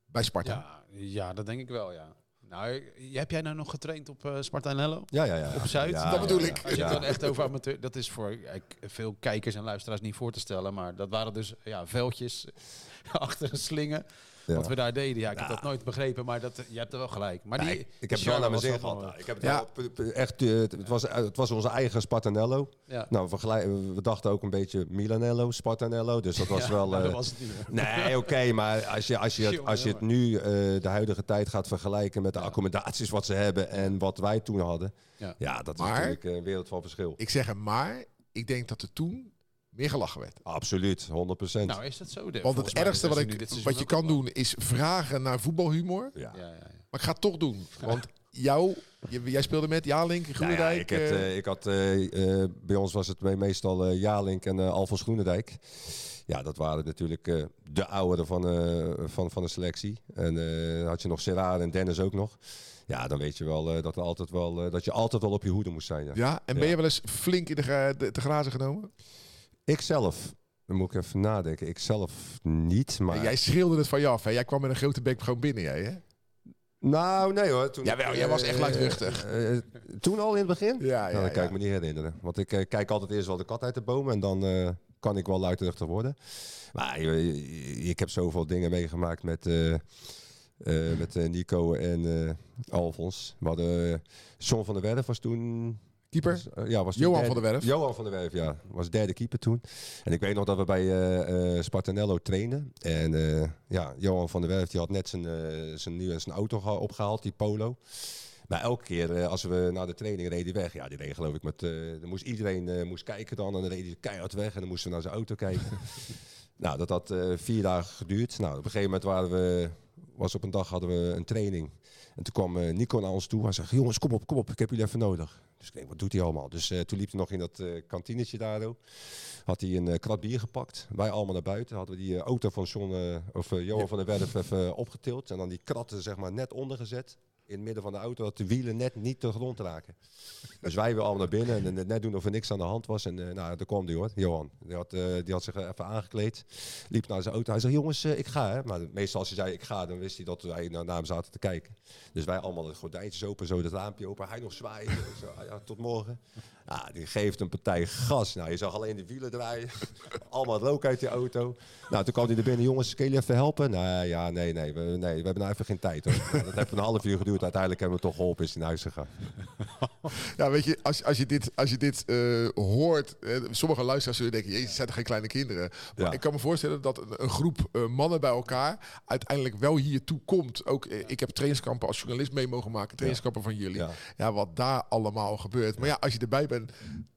Bij Sparta. Ja, ja, dat denk ik wel, ja. Nou, heb jij nou nog getraind op Sparta en Hello? Ja, ja, ja. Op Zuid? Ja, Dat bedoel ja, ik. Als je het dan echt over amateur... Dat is voor veel kijkers en luisteraars niet voor te stellen. Maar dat waren dus ja, veldjes achter een slingen. Ja. Wat we daar deden. Ja, ik heb Ja. dat nooit begrepen. Maar dat, je hebt er wel gelijk. Maar Ja, die, ik, heb het wel naar mijn zin gehad. nou. Ik heb het echt, eh, het, was, het was onze eigen Spartanello. Ja. Nou, we dachten ook een beetje Milanello, Spartanello. Dus dat was Ja, wel... nou, eh, dat was het niet. Nee, oké, maar als je, als je, het, als je het nu, eh, de huidige tijd gaat vergelijken met de Ja. accommodaties wat ze hebben en wat wij toen hadden. Ja. Ja, dat is natuurlijk een wereld van verschil. Ik zeg maar, ik denk dat er toen meer gelachen werd. Absoluut, 100% Nou, is dat zo? De- Want het ergste wat, ik, wat je kan doen is vragen naar voetbalhumor. ja. Ja, ja, ja. Maar ik ga het toch doen. Want jou, jij speelde met Jalink, Nou ja, Groenendijk. ik, had, ik had, eh, eh, bij ons was het me- meestal Jalink en Alfons Groenendijk. Ja, dat waren natuurlijk eh, de ouderen van, eh, van, van de selectie. En eh, had je nog Serrar en Dennis ook nog. Ja, dan weet je wel eh, dat, er altijd wel eh, dat je altijd wel op je hoede moest zijn. Ja. ja, en ben Ja. je wel eens flink in de, gra- de, te grazen genomen? Ik zelf, dan moet ik even nadenken. Ik zelf niet, maar... Jij schreeuwde het van je af. Hè? Jij kwam met een grote bek gewoon binnen, jij, hè? Nou, nee hoor. Toen, Jawel, jij was echt eh, luidruchtig. eh, eh, toen al in het begin? Ja, Nou, dat kan ik me niet herinneren. Want ik kijk altijd eerst wel de kat uit de boom en dan kan ik wel luidruchtig worden. Maar ik heb zoveel dingen meegemaakt met, met Nico en Alfons. We hadden John van der Werf was toen... Keeper? eh, ja, was Johan derde- van der Werf? Johan van der Werf, ja. Was derde keeper toen. En ik weet nog dat we bij eh Spartanello trainen. En ja, Johan van der Werf die had net zijn, zijn, nieuwe, zijn auto geha- opgehaald, die Polo. Maar elke keer als we naar de training reden die weg, ja, die reed geloof ik met, dan moest iedereen moest kijken dan en dan reed hij keihard weg en dan moesten we naar zijn auto kijken. nou, dat had vier dagen geduurd. Nou, op een gegeven moment waren we, was op een dag hadden we een training. En toen kwam eh, Nico naar ons toe. Hij zei, jongens, kom op, kom op, ik heb jullie even nodig. Dus ik denk, wat doet hij allemaal? Dus eh, toen liep hij nog in dat eh kantinetje daar. Had hij een krat bier gepakt. Wij allemaal naar buiten. Hadden we die auto van John, of, Johan van der Werf even opgetild. En dan die kratten zeg maar net onder gezet. In het midden van de auto dat de wielen net niet de grond raken. Dus wij weer allemaal naar binnen en net doen of er niks aan de hand was. En uh, nou, daar kwam die hoor, Johan. Die had, uh, die had zich even aangekleed, liep naar zijn auto. Hij zei, jongens, uh, ik ga. Hè. Maar meestal als hij zei, ik ga, dan wist hij dat wij naar hem zaten te kijken. Dus wij allemaal de gordijntjes open, zo het raampje open. Hij nog zwaaien. zo, ja, tot morgen. Ja, die geeft een partij gas. Nou, je zag alleen de wielen draaien. Allemaal rook uit die auto. Nou, toen kwam hij er binnen. Jongens, kun je even helpen? Nou ja, nee, nee. We, nee, we hebben nou even geen tijd. Hoor. Nou, dat heeft een half uur geduurd. Uiteindelijk hebben we toch geholpen. Is hij naar huis gegaan. Ja, weet je, als, als je dit, als je dit uh, hoort... Sommige luisteraars zullen denken... Jezus, zijn toch geen kleine kinderen? Maar ja. ik kan me voorstellen dat een, een groep uh, mannen bij elkaar... uiteindelijk wel hiertoe komt. Ook, ik heb trainingskampen als journalist mee mogen maken. Trainingskampen van jullie. Ja. ja, wat daar allemaal gebeurt. Maar ja, als je erbij bent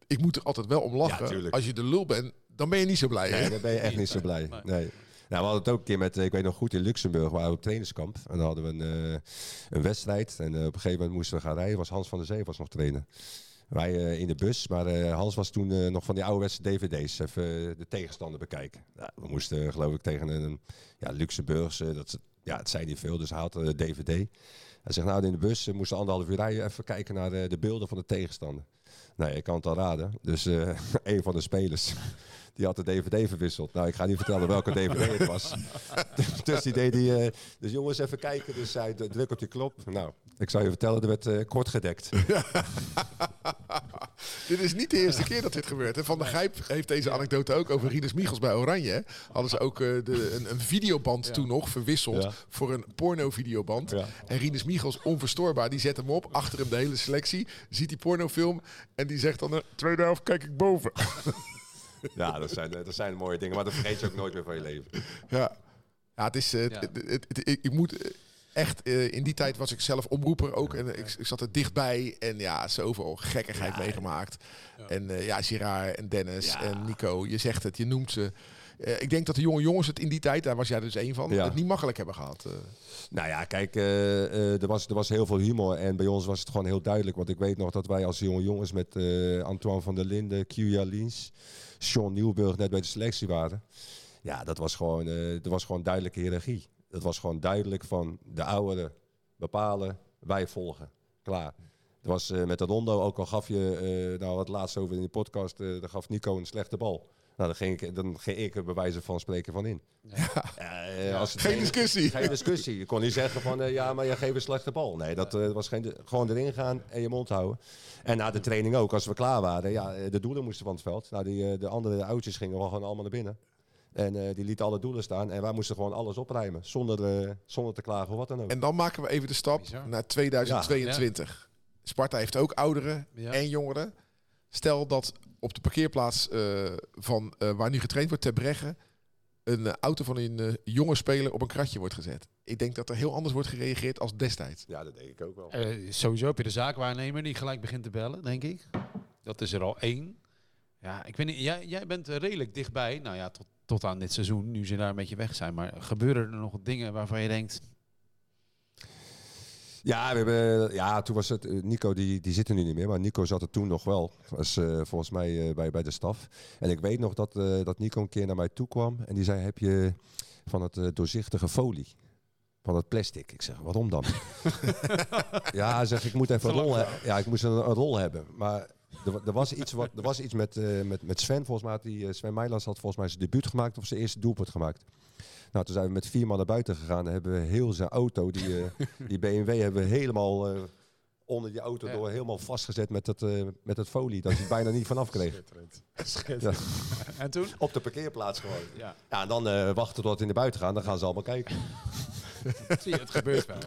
ik moet er altijd wel om lachen. Als je de lul bent, dan ben je niet zo blij. Nee, dan ben je echt niet zo blij. Nee. Nou, we hadden het ook een keer met, ik weet nog goed, in Luxemburg waren we op trainingskamp. En dan hadden we een, uh, een wedstrijd. En uh, op een gegeven moment moesten we gaan rijden. Was Hans van der Zee was nog trainer. Wij uh, in de bus, maar Hans was toen nog van die ouderwetse dvd's. Even de tegenstander bekijken. Nou, we moesten geloof ik tegen een ja, Luxemburgse, dat, ja, het zei niet veel, dus hij had de dvd. Hij zegt nou in de bus, we moesten anderhalf uur rijden, even kijken naar de, de beelden van de tegenstander. Nee, ik kan het al raden. Dus uh, een van de spelers die had de DVD verwisseld. Nou, ik ga niet vertellen welke DVD het was. dus die deed die, dus jongens even kijken. Dus zij druk op die klop. Nou, ik zou je vertellen, er werd uh, kort gedekt. dit is niet de eerste keer dat dit gebeurt. Hè. Van der Gijp heeft deze anekdote ook over Rinus Michels bij Oranje. Hè. Hadden ze ook uh, de, een, een, videoband ja. toen nog verwisseld ja. voor een porno-videoband. Ja. En Rinus Michels, onverstoorbaar, die zet hem op. Achter hem de hele selectie. Ziet die pornofilm en die zegt dan, tweede helft kijk ik boven. ja, dat zijn, dat zijn mooie dingen. Maar dat vergeet je ook nooit meer van je leven. Ja, ja het is... Uh, ja. Het, het, het, ik, ik moet echt, uh, in die tijd was ik zelf omroeper ook. En ik, ik, zat er dichtbij. En ja, zoveel gekkigheid ja, meegemaakt. Ja. En uh, ja, Girard en Dennis en Nico. Je zegt het, je noemt ze. Uh, ik denk dat de jonge jongens het in die tijd, daar was jij dus één van, het niet makkelijk hebben gehad. Nou ja, kijk, er, was, er was heel veel humor. En bij ons was het gewoon heel duidelijk. Want ik weet nog dat wij als jonge jongens met Antoine van der Linden, Kia Liens, Sean Nieuwburg net bij de selectie waren. Ja, dat was gewoon, er was gewoon duidelijke hiërarchie. Het was gewoon duidelijk van de ouderen bepalen, wij volgen. Klaar. Het was uh, met de Rondo, ook al gaf je, uh, nou wat laatst over in de podcast, uh, dan gaf Nico een slechte bal. Nou, dan ging ik, dan ging ik er bij wijze van spreken van in. Ja. ja als geen discussie. Geen discussie. Je kon niet zeggen van, ja, maar je geeft een slechte bal. Nee, dat was geen, gewoon erin gaan en je mond houden. En na de training ook, als we klaar waren, ja, de doelen moesten van het veld. Nou, die, de andere oudjes gingen wel gewoon allemaal naar binnen. En uh, die liet alle doelen staan. En wij moesten gewoon alles opruimen. Zonder, uh, zonder te klagen of wat dan ook. En dan maken we even de stap Bizar. naar 2022. Ja, ja. Sparta heeft ook ouderen ja. en jongeren. Stel dat op de parkeerplaats uh, van waar nu getraind wordt, ter Breggen, een auto van een jonge speler op een kratje wordt gezet. Ik denk dat er heel anders wordt gereageerd als destijds. Ja, dat denk ik ook wel. sowieso heb je de zaakwaarnemer die gelijk begint te bellen, denk ik. Dat is er al één. Ja, ik weet niet, jij, jij bent redelijk dichtbij. Nou ja, tot tot aan dit seizoen, nu ze daar een beetje weg zijn. Maar gebeuren er nog dingen waarvan je denkt... Ja, we hebben, ja, toen was het. Eh, Nico, die, die zit er nu niet meer. Maar Nico zat er toen nog wel. Was uh, volgens mij uh, bij, bij de staf. En ik weet nog dat, uh, dat Nico een keer naar mij toe kwam. En die zei: Heb je van het doorzichtige folie? Van het plastic. Ik zeg: Waarom dan? ja, zegt: Ik moet even een rol, ja, ik moest een, een rol hebben. Maar er, er, was iets, wat, er was iets met, uh, met, met Sven, volgens mij. Die, uh, Sven Meijlands had volgens mij zijn debuut gemaakt of zijn eerste doelpunt gemaakt. Nou, toen zijn we met vier man naar buiten gegaan. Dan hebben we heel zijn auto, die, uh, die BMW, hebben we helemaal onder die auto ja. door helemaal vastgezet met het, met folie. Dat hij bijna niet vanaf kreeg. Schitterend. Schitterend. Ja. En toen? Op de parkeerplaats gewoon. Ja, ja en dan wachten tot in de buiten gaan. Dan gaan ze allemaal kijken. Zie je, het gebeurt wel.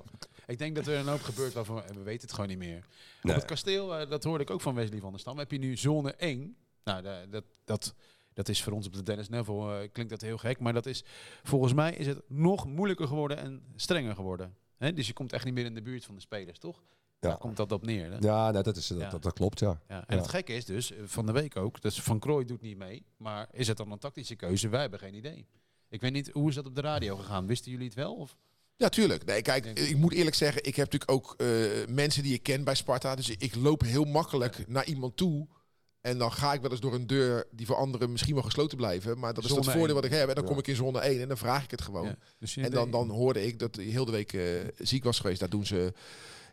Ik denk dat er een hoop gebeurt waarvan we, we weten het gewoon niet meer. Nee. Op het kasteel, uh, dat hoorde ik ook van Wesley van der Stam, heb je nu zone 1. Nou, de, dat, dat, dat is voor ons op de Dennis Neville, uh, klinkt dat heel gek, maar dat is, volgens mij is het nog moeilijker geworden en strenger geworden. He? Dus je komt echt niet meer in de buurt van de spelers, toch? Ja. Daar komt dat op neer. Hè? Ja, nou, dat, is, dat, ja. dat, dat, klopt, ja. ja. En het gekke is dus, van de week ook, dus Van Krooi doet niet mee, maar is het dan een tactische keuze? Wij hebben geen idee. Ik weet niet, hoe is dat op de radio gegaan? Wisten jullie het wel? Of? Ja, tuurlijk. Nee, kijk, ik moet eerlijk zeggen, ik heb natuurlijk ook uh, mensen die ik ken bij Sparta. Dus ik loop heel makkelijk naar iemand toe. En dan ga ik wel eens door een deur die voor anderen misschien wel gesloten blijven. Maar dat is het voordeel wat ik heb. En dan kom ik in zone 1 en dan vraag ik het gewoon. Ja, dus en dan, dan hoorde ik dat hij heel de week uh, ziek was geweest. Daar doen ze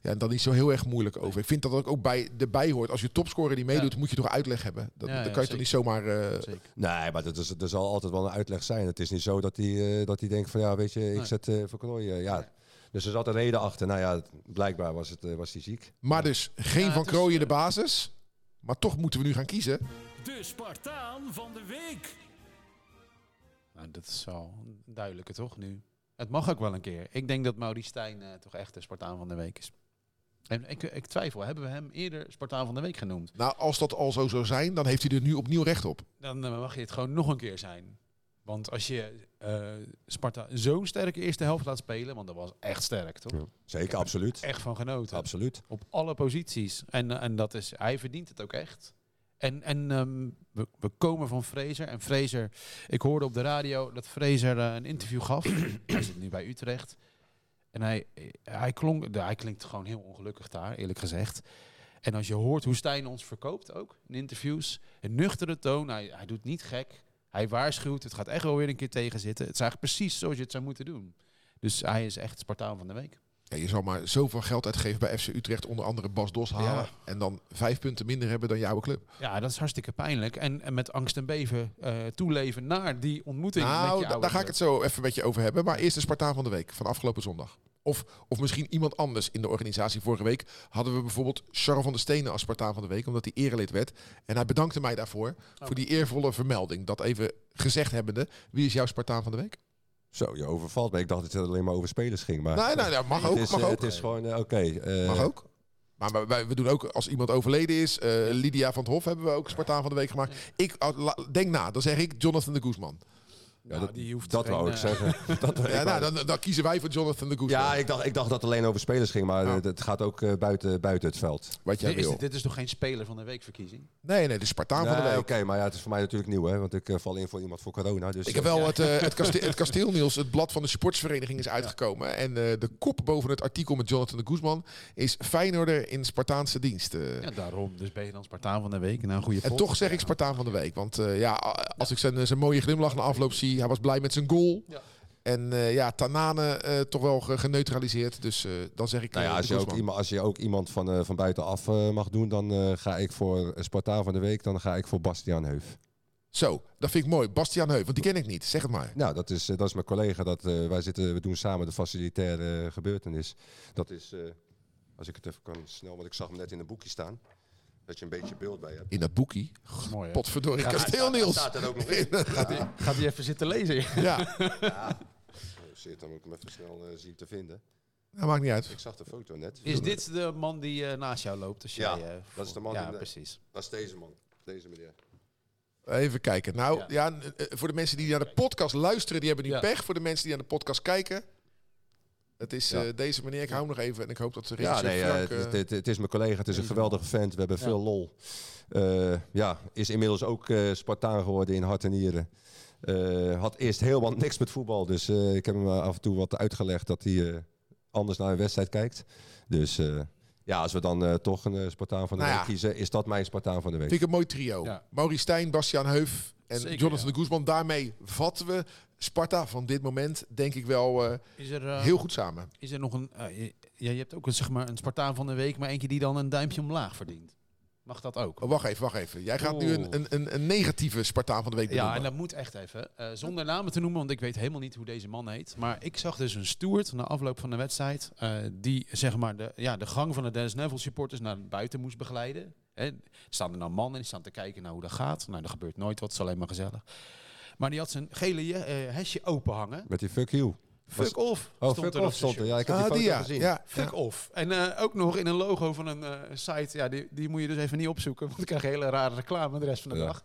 ja, en dan niet zo heel erg moeilijk over. Ik vind dat dat ook bij erbij hoort. Als je topscorer die meedoet, moet je toch uitleg hebben. Dat, Ja, dan ja, kan je toch niet zomaar... eh. Nee, maar dat is, er zal altijd wel een uitleg zijn. Het is niet zo dat hij eh, dat hij denkt van ja, weet je, ik Nee. zet uh, Verknooien. ja. Dus er zat een reden achter. Nou ja, blijkbaar was, het, eh, was hij ziek. maar dus geen Ja, Van het is, Krooien de basis. Maar toch moeten we nu gaan kiezen. De Spartaan van de week. Nou, dat is wel een duidelijke toch nu. Het mag ook wel een keer. Ik denk dat Maurice Stijn eh, toch echt de Spartaan van de week is. En ik, ik twijfel, hebben we hem eerder Spartaan van de week genoemd? Nou, als dat al zo zou zijn, dan heeft hij er nu opnieuw recht op. Dan eh, mag je het gewoon nog een keer zijn. Want als je eh, Sparta zo'n sterke eerste helft laat spelen, want dat was echt sterk, toch? Ja. Zeker, absoluut. Echt van genoten. Absoluut. Op alle posities. En, eh, en dat is, hij verdient het ook echt. En, en ehm, we, we komen van Fraser. En Fraser, ik hoorde op de radio dat Fraser een interview gaf. hij zit nu bij Utrecht. En hij, hij, klonk, hij klinkt gewoon heel ongelukkig daar, eerlijk gezegd. En als je hoort hoe Stijn ons verkoopt ook in interviews. Een nuchtere toon, hij, hij doet niet gek. Hij waarschuwt, het gaat echt wel weer een keer tegenzitten. Het is eigenlijk precies zoals je het zou moeten doen. Dus hij is echt Spartaan van de week. Ja, je zal maar zoveel geld uitgeven bij FC Utrecht, onder andere Bas Dos halen. Ja. En dan vijf punten minder hebben dan jouw club. Ja, dat is hartstikke pijnlijk. En, en met angst en beven eh, toeleven naar die ontmoeting met Nou, je daar ga ik het zo even met je over hebben. Maar eerst de Spartaan van de week van afgelopen zondag. Of, of misschien iemand anders in de organisatie. Vorige week hadden we bijvoorbeeld Charles van der Stenen als Spartaan van de week. Omdat hij erelid werd. En hij bedankte mij daarvoor. Voor die eervolle vermelding. Dat even gezegd hebbende. Wie is jouw Spartaan van de week? Zo, je overvalt me. Ik dacht dat het alleen maar over spelers ging. Maar Nee, nee, nee, mag ook. het, is, mag eh, ook. het is gewoon, eh, oké. eh, Mag ook. Maar wij- we doen ook, als iemand overleden is, Lydia van het Hof hebben we ook Spartaan van de Week gemaakt. Ik, la- denk na, dan zeg ik Jonathan de Guzman. Ja, Nou, dat, die hoeft dat geen, wou ik eh, zeggen. dat ik Ja, nou, dan, dan kiezen wij voor Jonathan de Guzman. ja ik, dacht, ik dacht dat het alleen over spelers ging, maar eh, het gaat ook eh, buiten, buiten het veld. Wat jij Dit is, wil. dit is toch geen speler van de weekverkiezing? Nee, nee, de Spartaan van de Week. Oké, maar ja, het is voor mij natuurlijk nieuw, hè, want ik eh, val in voor iemand voor corona. Dus, Ik heb wel het, eh, het, kasteel, het kasteel Niels, het blad van de sportsvereniging is uitgekomen. En eh, de kop boven het artikel met Jonathan de Guzman is Feyenoorder in Spartaanse dienst. eh. Ja, daarom. Dus ben je dan Spartaan van de week en een goede En toch zeg ik Spartaan van de Week. Want eh, ja, als ik zijn, zijn mooie glimlach na afloop zie, hij was blij met zijn goal. Ja. En eh, ja, Tanane eh, toch wel ge- geneutraliseerd. Dus eh, dan zeg ik Nou ja, als, je ook iemand, als je ook iemand van, eh, van buitenaf mag doen, dan eh, ga ik voor Spartaan van de Week, dan ga ik voor Bastiaan Heuf. Zo, dat vind ik mooi. Bastiaan Heuvel, want die ken ik niet. Zeg het maar. Nou, dat is, dat is mijn collega. Dat, eh, wij zitten, we doen samen de facilitaire gebeurtenis. Dat is, eh, als ik het even kan snel, want ik zag hem net in een boekje staan. Dat je een beetje beeld bij hebt. In dat boekie. Mooi, hè? Potverdorie, Ja, kasteel Niels. Staat er ook nog in. Gaat hij gaat hij even zitten lezen? Ja, Oh, shit, dan moet ik hem even snel eh, zien te vinden. dat maakt niet uit. Ik zag de foto net. Is dit de man die eh, naast jou loopt? Als Ja, jij, eh, dat is de man Ja, precies. Dat is deze man. Deze meneer. Even kijken. Nou, Ja. ja. voor de mensen die naar de podcast luisteren, die hebben nu Ja. pech. Voor de mensen die naar de podcast kijken, het is Ja. eh, deze meneer. Ik hou hem nog even en ik hoop dat de Ja, nee, eh, het, eh, het, het is mijn collega. Het is een geweldige vent. We hebben Ja. veel lol. Eh, ja, is inmiddels ook eh, Spartaan geworden in hart en nieren. Eh, had eerst helemaal niks met voetbal. Dus eh, ik heb hem af en toe wat uitgelegd dat hij eh, anders naar een wedstrijd kijkt. Dus eh, ja, als we dan eh, toch een eh, Spartaan van de Nou week ja. kiezen, is dat mijn Spartaan van de week. vind ik een mooi trio. Ja. Maurice Stijn, Bastiaan Heuf en Zeker, Jonathan ja. de Guzman. Daarmee vatten we Sparta van dit moment, denk ik wel, eh, Is er, eh, heel goed samen. is er nog een... eh, je, ja, je hebt ook een, zeg maar, een Spartaan van de week, maar eentje die dan een duimpje omlaag verdient. Mag dat ook? Oh, wacht even, wacht even. Jij gaat nu een, een, een, negatieve Spartaan van de week Ja, benoemen. en dat moet echt even. Zonder namen te noemen, want ik weet helemaal niet hoe deze man heet. Maar ik zag dus een steward na afloop van de wedstrijd. die zeg maar de, ja, de gang van de Dennis Neville supporters naar buiten moest begeleiden. Hè, er staan er nou mannen die staan te kijken naar hoe dat gaat. Nou, er gebeurt nooit wat, het is alleen maar gezellig. Maar die had zijn gele je- eh, hesje open hangen. Met die fuck you. Fuck off. Oh, stond fuck er off stond er. Ja, ik heb Ah, die foto die ja. gezien. ja. Fuck off. En eh, ook nog in een logo van een eh, site. Ja, die, die moet je dus even niet opzoeken. Want dan krijg je hele rare reclame de rest van de Ja. dag.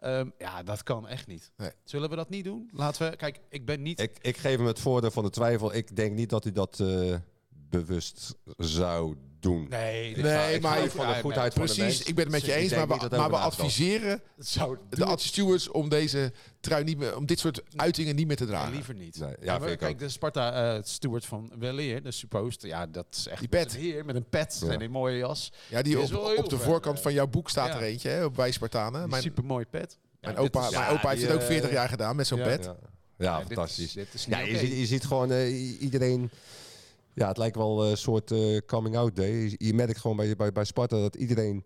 Ehm, ja, dat kan echt niet. Nee. Zullen we dat niet doen? Laten we... Kijk, ik ben niet... Ik, ik geef hem het voordeel van de twijfel. Ik denk niet dat hij dat eh, bewust zou doen. Nee, dit- Nee, ik maar ik- uit van de nee, goedheid van de Precies, mens. ik ben het met je Ik eens, maar we, maar we adviseren dat zou de adstewards om deze trui niet meer, om dit soort uitingen niet meer te dragen. liever niet. Nee, ja, Ja, maar vind ik kijk, ook. de Sparta eh steward van Weleer, de supposed, ja, dat is echt Die pet. een heer met een pet Ja. en een mooie jas. Ja, die op, de voorkant eh. van jouw boek staat Ja. er eentje, hè, bij Spartanen. Mijn Mijn, super mooi pet. mijn Ja, opa, mijn opa heeft het ook eh, 40 jaar gedaan met zo'n bed. Ja, fantastisch. Ja, je, ziet, je ziet gewoon eh, iedereen Ja, het lijkt wel een soort eh, coming-out day. Je, merkt gewoon bij, bij, bij Sparta dat iedereen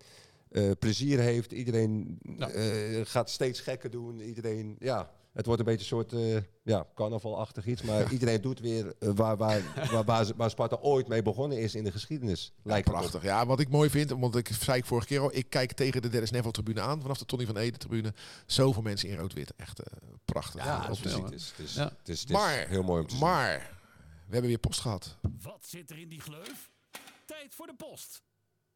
eh, plezier heeft. Iedereen Ja. eh, gaat steeds gekker doen. Iedereen, ja, het wordt een beetje een soort eh, ja, carnavalachtig iets. Maar iedereen doet weer eh, waar, waar, waar, waar, Sparta ooit mee begonnen is in de geschiedenis. Lijkt. Prachtig. Ja, wat ik mooi vind, want ik zei ik vorige keer al, ik kijk tegen de Dennis Neville tribune aan, vanaf de Tony van Ede tribune. Zoveel mensen in rood-wit. Echt eh, prachtig. Ja, om het te is, zien. het is, het is, Ja. het is, het is Maar, heel mooi om te zien. maar, we hebben weer post gehad. Wat zit er in die gleuf? Tijd voor de post.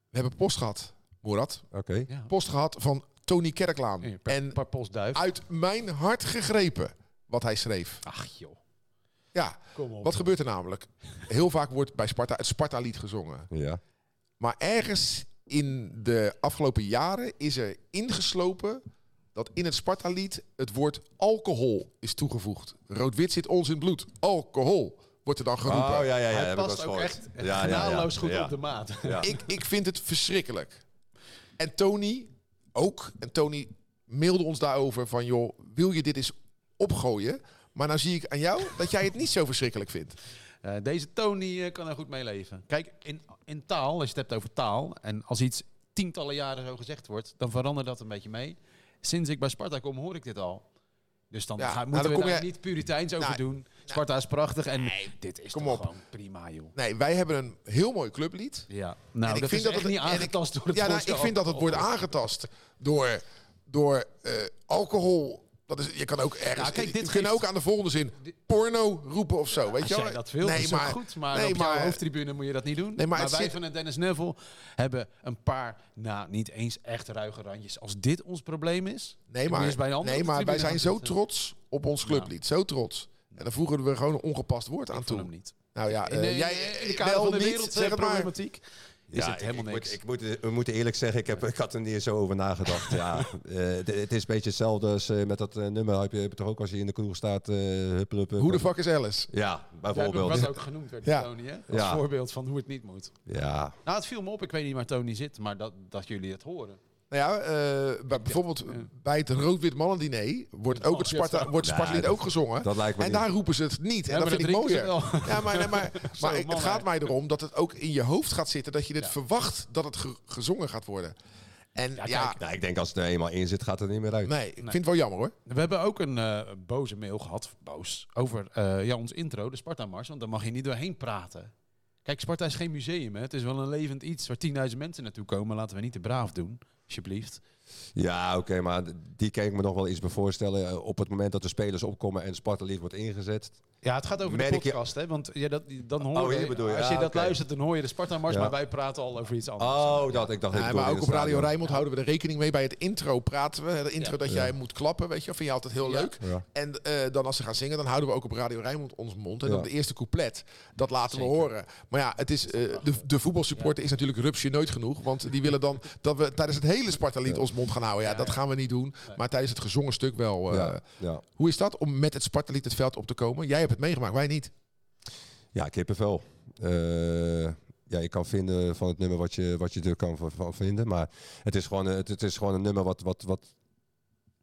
We hebben post gehad, Moerad. Oké. Ja. Post gehad van Tony Kerklaan. Per, En per postduif. uit mijn hart gegrepen wat hij schreef. Ach joh. Ja, Kom op. wat gebeurt er namelijk? Heel vaak wordt bij Sparta het Sparta-lied gezongen. Ja. Maar ergens in de afgelopen jaren is er ingeslopen dat in het Sparta-lied het woord alcohol is toegevoegd. Rood-wit zit ons in het bloed. Alcohol wordt er dan geroepen. Oh ja, ja, ja. Hij past ook echt gehoord. Ja, ja, ja. genadeloos goed Ja. op de maat. Ja. Ik, ik vind het verschrikkelijk. En Tony ook. En Tony mailde ons daarover van... joh, wil je dit eens opgooien? Maar nou zie ik aan jou dat jij het niet zo verschrikkelijk vindt. Eh, deze Tony eh, kan er goed mee leven. Kijk, in, in taal, als je het hebt over taal... en als iets tientallen jaren zo gezegd wordt... dan verandert dat een beetje mee. Sinds ik bij Sparta kom, hoor ik dit al. Dus dan Ja, nou, moeten dan we daar je- niet puriteins over Nou, doen. Sparta is prachtig en dit is kom toch op. gewoon prima, joh. Nee, wij hebben een heel mooi clublied. Ja, nou, ik dat vind dat het- niet en ik- aangetast door het Ja, nou, ik vind dat het wordt aangetast door, door eh, alcohol. Dat is, je kan ook ergens. Nou, kijk, dit geeft- ook aan de volgende zin porno roepen of zo. Weet je wel? jij dat wil, nee, is maar, goed. Maar nee, op jouw maar- hoofdtribune moet je dat niet doen. Nee, maar wij zit- van het Dennis Neville hebben een paar, nou niet eens echt ruige randjes. Als dit ons probleem is, Nee, maar, eens bij nee, maar wij zijn zo trots op ons clublied. Zo trots. En dan voegen we gewoon een ongepast woord aan toe. hem niet. Nou ja, In de, eh, jij in de eh, kader wel van de wereld zeg het maar. problematiek is Ja, het helemaal ik, niks. Ik moet, ik moet, we moeten eerlijk zeggen, ik, heb, ik had er niet eens zo over nagedacht. ja, eh, het, het is een beetje hetzelfde als eh, met dat eh, nummer. Heb je, heb je toch ook als je in de kroeg staat, eh hup, hup, hup, Hoe de fuck is Alice? Ja, Dat bijvoorbeeld. wat ook genoemd werd, Ja. Tony, hè? Als Ja. voorbeeld van hoe het niet moet. Ja, Nou, het viel me op. Ik weet niet waar Tony zit, maar dat, dat jullie het horen. Nou ja, eh, bij- bijvoorbeeld bij het rood-wit mannendiner wordt ook het Sparta, wordt dat- ook gezongen. dat lijkt me En niet. daar roepen ze het niet. En Ja, dat vind ik dat mooier. Ja, maar, nee, maar, maar Zo, ik- man, het gaat mij erom dat het ook in je hoofd gaat zitten. Dat je het Ja. verwacht dat het ge- gezongen gaat worden. En ja, Ja, nou, ik denk als het er eenmaal in zit, gaat het er niet meer uit. nee, ik vind het wel jammer hoor. We hebben ook een eh, boze mail gehad, boos, over eh, ja, ons intro, de Sparta-mars. Want daar mag je niet doorheen praten. Kijk, Sparta is geen museum. Hè. Het is wel een levend iets waar 10.000 mensen naartoe komen. Laten we niet te braaf doen, alsjeblieft. Ja, oké, maar die kan ik me nog wel iets bij voorstellen. Eh, Op het moment dat de spelers opkomen en Sparta wordt ingezet. Ja, het gaat over Merk de je- podcast, hè? Want ja, dat, dan hoor Oh, je, bedoel je. als je Ja, dat luistert, dan hoor je de Sparta-mars. Ja. Maar wij praten al over iets anders. Oh, dat ik dacht. ik bedoelde maar ook op Radio. Rijnmond houden we er rekening mee. Bij het intro praten we. Het intro Ja. dat jij moet klappen, weet je. wel, Vind je altijd heel Ja. leuk. Ja. En eh, dan als ze gaan zingen, dan houden we ook op Radio Rijnmond ons mond. En Ja. dan de eerste couplet, dat laten we horen. Maar ja, het is, eh, de, de voetbalsupporter is natuurlijk rupsje nooit genoeg. Want die willen dan dat we tijdens het hele Sparta-lied ons mond gaan houden. Ja, Ja, dat ja. gaan we niet doen. Maar tijdens het gezongen stuk wel. eh, Ja, ja. Hoe is dat om met het Sparta-lied het veld op te komen? Jij hebt het meegemaakt, wij niet. ja, kippenvel. Eh ja, je kan vinden van het nummer wat je, wat je er kan van- vinden. Maar het is gewoon, het, het is gewoon een nummer wat, wat, wat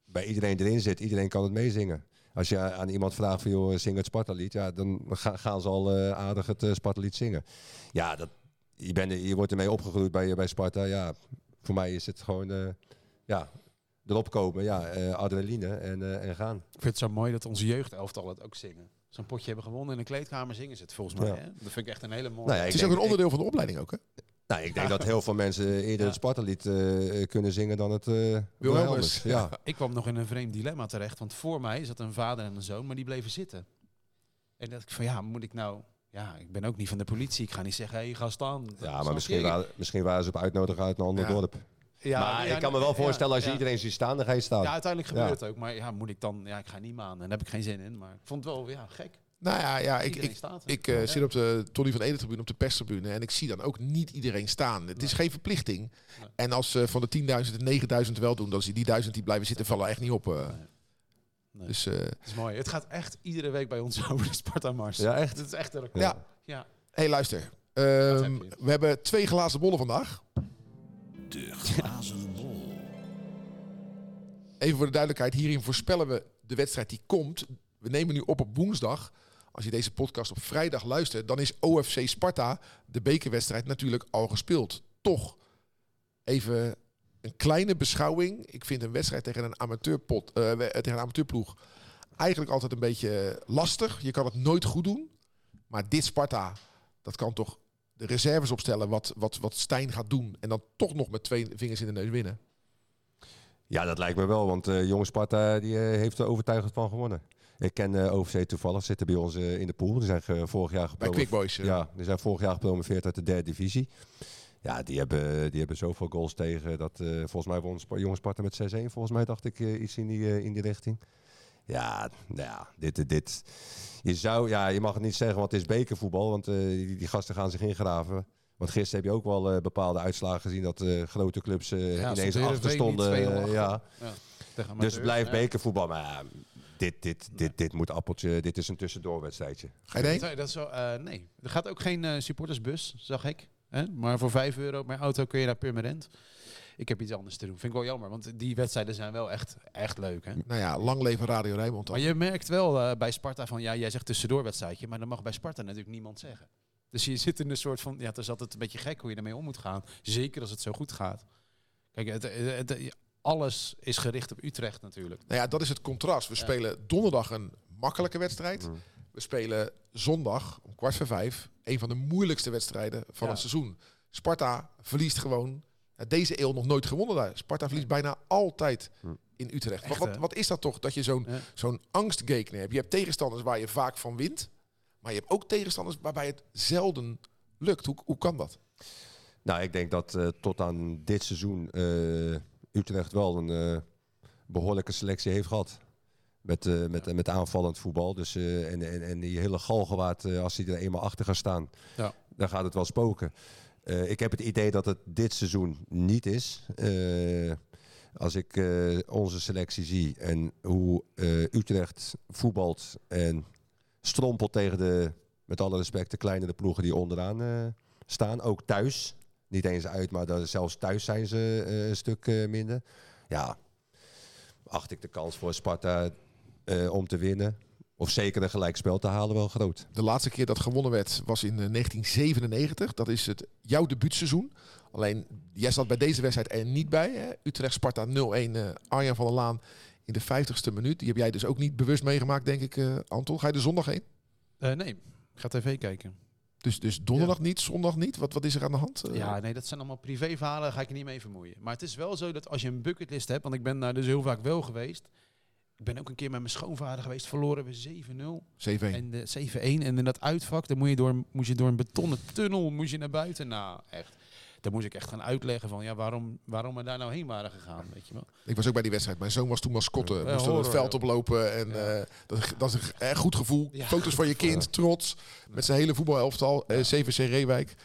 bij iedereen erin zit. Iedereen kan het meezingen. Als je aan iemand vraagt van, joh, zing het Sparta-lied. Ja, dan ga- gaan ze al eh, aardig het eh, Sparta-lied zingen. Ja, dat, je, bent, er- je wordt ermee opgegroeid bij, bij Sparta. Ja, voor mij is het gewoon, eh, ja, erop komen. Ja, eh, adrenaline en, eh, en gaan. Ik vind het zo mooi dat onze jeugdelftal het ook zingen. Zo'n potje hebben gewonnen in een kleedkamer zingen ze het volgens mij. Ja. Hè? Dat vind ik echt een hele mooie. Nou ja, Het is ook een onderdeel van de opleiding ook, hè? Nou, ik denk dat heel veel mensen eerder Ja. het Sparta-lied eh, kunnen zingen dan het uh, Wilhelmus. Ja. Ik kwam nog in een vreemd dilemma terecht. Want voor mij zat een vader en een zoon, maar die bleven zitten. En dacht ik van ja, moet ik nou... Ja, ik ben ook niet van de politie. Ik ga niet zeggen, hé, hey, ga staan. ja, maar misschien, misschien waren ze op uitnodiging uit een ander Ja. dorp. Ja, maar ja, ik kan me wel voorstellen, als je ja. iedereen ziet staan, dan ga je staan. Ja, uiteindelijk gebeurt het ook. Maar ja, moet ik dan... Ja, ik ga niet maan. En daar heb ik geen zin in. Maar ik vond het wel ja, gek. Nou ja, ja ik, ik, ik eh, Ja. zit op de Tony van Ede tribune, op de perstribune. En ik zie dan ook niet iedereen staan. Het is geen verplichting. Nee. En als ze van de 10.000 de 9.000 wel doen, dan zie die 1000 die blijven zitten, vallen echt niet op. eh. Nee. Dus eh, Het is mooi. Het gaat echt iedere week bij ons over de Sparta-mars. Ja, echt? Het is echt een record. ja. Ja. hey, luister. Ehm, heb we hebben twee glazen bollen vandaag. De glazen bol. Even voor de duidelijkheid, hierin voorspellen we de wedstrijd die komt. We nemen nu op op woensdag. als je deze podcast op vrijdag luistert, dan is OFC Sparta de bekerwedstrijd natuurlijk al gespeeld. Toch even een kleine beschouwing. Ik vind een wedstrijd tegen een, amateurpot, eh, we- tegen een amateurploeg eigenlijk altijd een beetje lastig. Je kan het nooit goed doen. Maar dit Sparta, dat kan toch de reserves opstellen wat, wat, wat Stijn gaat doen. En dan toch nog met twee vingers in de neus winnen. Ja, dat lijkt me wel, want eh jonge Sparta die, eh, heeft er overtuigend van gewonnen. Ik ken eh OVC toevallig, zitten bij ons in de pool. Die zijn vorig jaar Bij. Quick Boys. Ja, die zijn vorig jaar gepromoveerd uit de derde divisie. Ja, die hebben, die hebben zoveel goals tegen. Dat, volgens mij won Sp jonge Sparta met 6-1. Volgens mij dacht ik iets in die, in die richting. Ja, nou ja, dit, dit. Je zou, ja, je mag het niet zeggen, want het is bekervoetbal. Want eh, die, die gasten gaan zich ingraven. Want gisteren heb je ook wel eh, bepaalde uitslagen gezien dat eh, grote clubs eh, Ja, ineens achter stonden. 2-0 achter. ja. Ja, Dus het amateurs, blijft ja. bekervoetbal. Maar dit, dit, dit, dit moet appeltje. Dit is een tussendoorwedstrijdje. Ga je erheen? Dat, zo, eh, nee, er gaat ook geen eh, supportersbus, zag ik. Hè? Maar voor 5 euro per auto kun je naar Purmerend. Ik heb iets anders te doen. Vind ik wel jammer, want die wedstrijden zijn wel echt, echt leuk. Hè? Nou ja, lang leven Radio Rijnmond dan. Maar je merkt wel eh, bij Sparta van, ja, jij zegt tussendoorwedstrijdje, maar dat mag bij Sparta natuurlijk niemand zeggen. Dus je zit in een soort van, ja, het is altijd een beetje gek hoe je ermee om moet gaan. Zeker als het zo goed gaat. Kijk, het, het- het- alles is gericht op Utrecht natuurlijk. Nou ja, dat is het contrast. We Ja. spelen donderdag een makkelijke wedstrijd. Mm. We spelen zondag om kwart voor vijf een van de moeilijkste wedstrijden van Ja. het seizoen. Sparta verliest gewoon deze eeuw nog nooit gewonnen daar. Sparta verliest bijna altijd Hm. in Utrecht. Wat, Echt, wat, wat is dat toch dat je zo'n Ja. zo'n angstgekner hebt? Je hebt tegenstanders waar je vaak van wint. Maar je hebt ook tegenstanders waarbij het zelden lukt. Hoe, hoe kan dat? Nou, ik denk dat eh, tot aan dit seizoen eh, Utrecht wel een eh, behoorlijke selectie heeft gehad. Met, eh, met, met aanvallend voetbal. Dus, eh, en, en, en die hele galgenwaard, eh, als hij er eenmaal achter gaat staan, Ja. dan gaat het wel spoken. Eh, ik heb het idee dat het dit seizoen niet is. Eh, als ik eh, onze selectie zie en hoe Utrecht voetbalt en strompelt tegen de, met alle respect, de kleinere ploegen die onderaan staan. Ook thuis. Niet eens uit, maar dan, zelfs thuis zijn ze een stuk minder. Ja, acht ik de kans voor Sparta om te winnen. Of zeker een gelijkspel te halen wel groot. De laatste keer dat gewonnen werd was in eh, 1997. Dat is het jouw debuutseizoen. Alleen, jij zat bij deze wedstrijd er niet bij. Hè? Utrecht-Sparta 0-1. eh Arjan van der Laan in de 50ste minuut. Die heb jij dus ook niet bewust meegemaakt, denk ik, eh, Anton. Ga je er zondag heen? Eh, nee, ik ga tv kijken. Dus, dus donderdag niet, zondag niet? Wat, wat is er aan de hand? Eh, Ja, nee, dat zijn allemaal privéverhalen, daar ga ik je niet mee vermoeien. Maar het is wel zo dat als je een bucketlist hebt, want ik ben daar dus heel vaak wel geweest. Ik ben ook een keer met mijn schoonvader geweest, verloren we 7-0 7-1. en de 7-1. En in dat uitvak, dan moet je door, moest je door een betonnen tunnel moest je naar buiten. Nou, echt. Dan moest ik echt gaan uitleggen van ja, waarom, waarom we daar nou heen waren gegaan, weet je wel. Ik was ook bij die wedstrijd. Mijn zoon was toen mascotte. Ja, Moest er het veld oplopen. En Ja. eh, dat, dat is een erg goed gevoel. Ja. Foto's van je kind, trots. Met zijn hele voetbalelftal. eh, Ja. CVC Reewijk.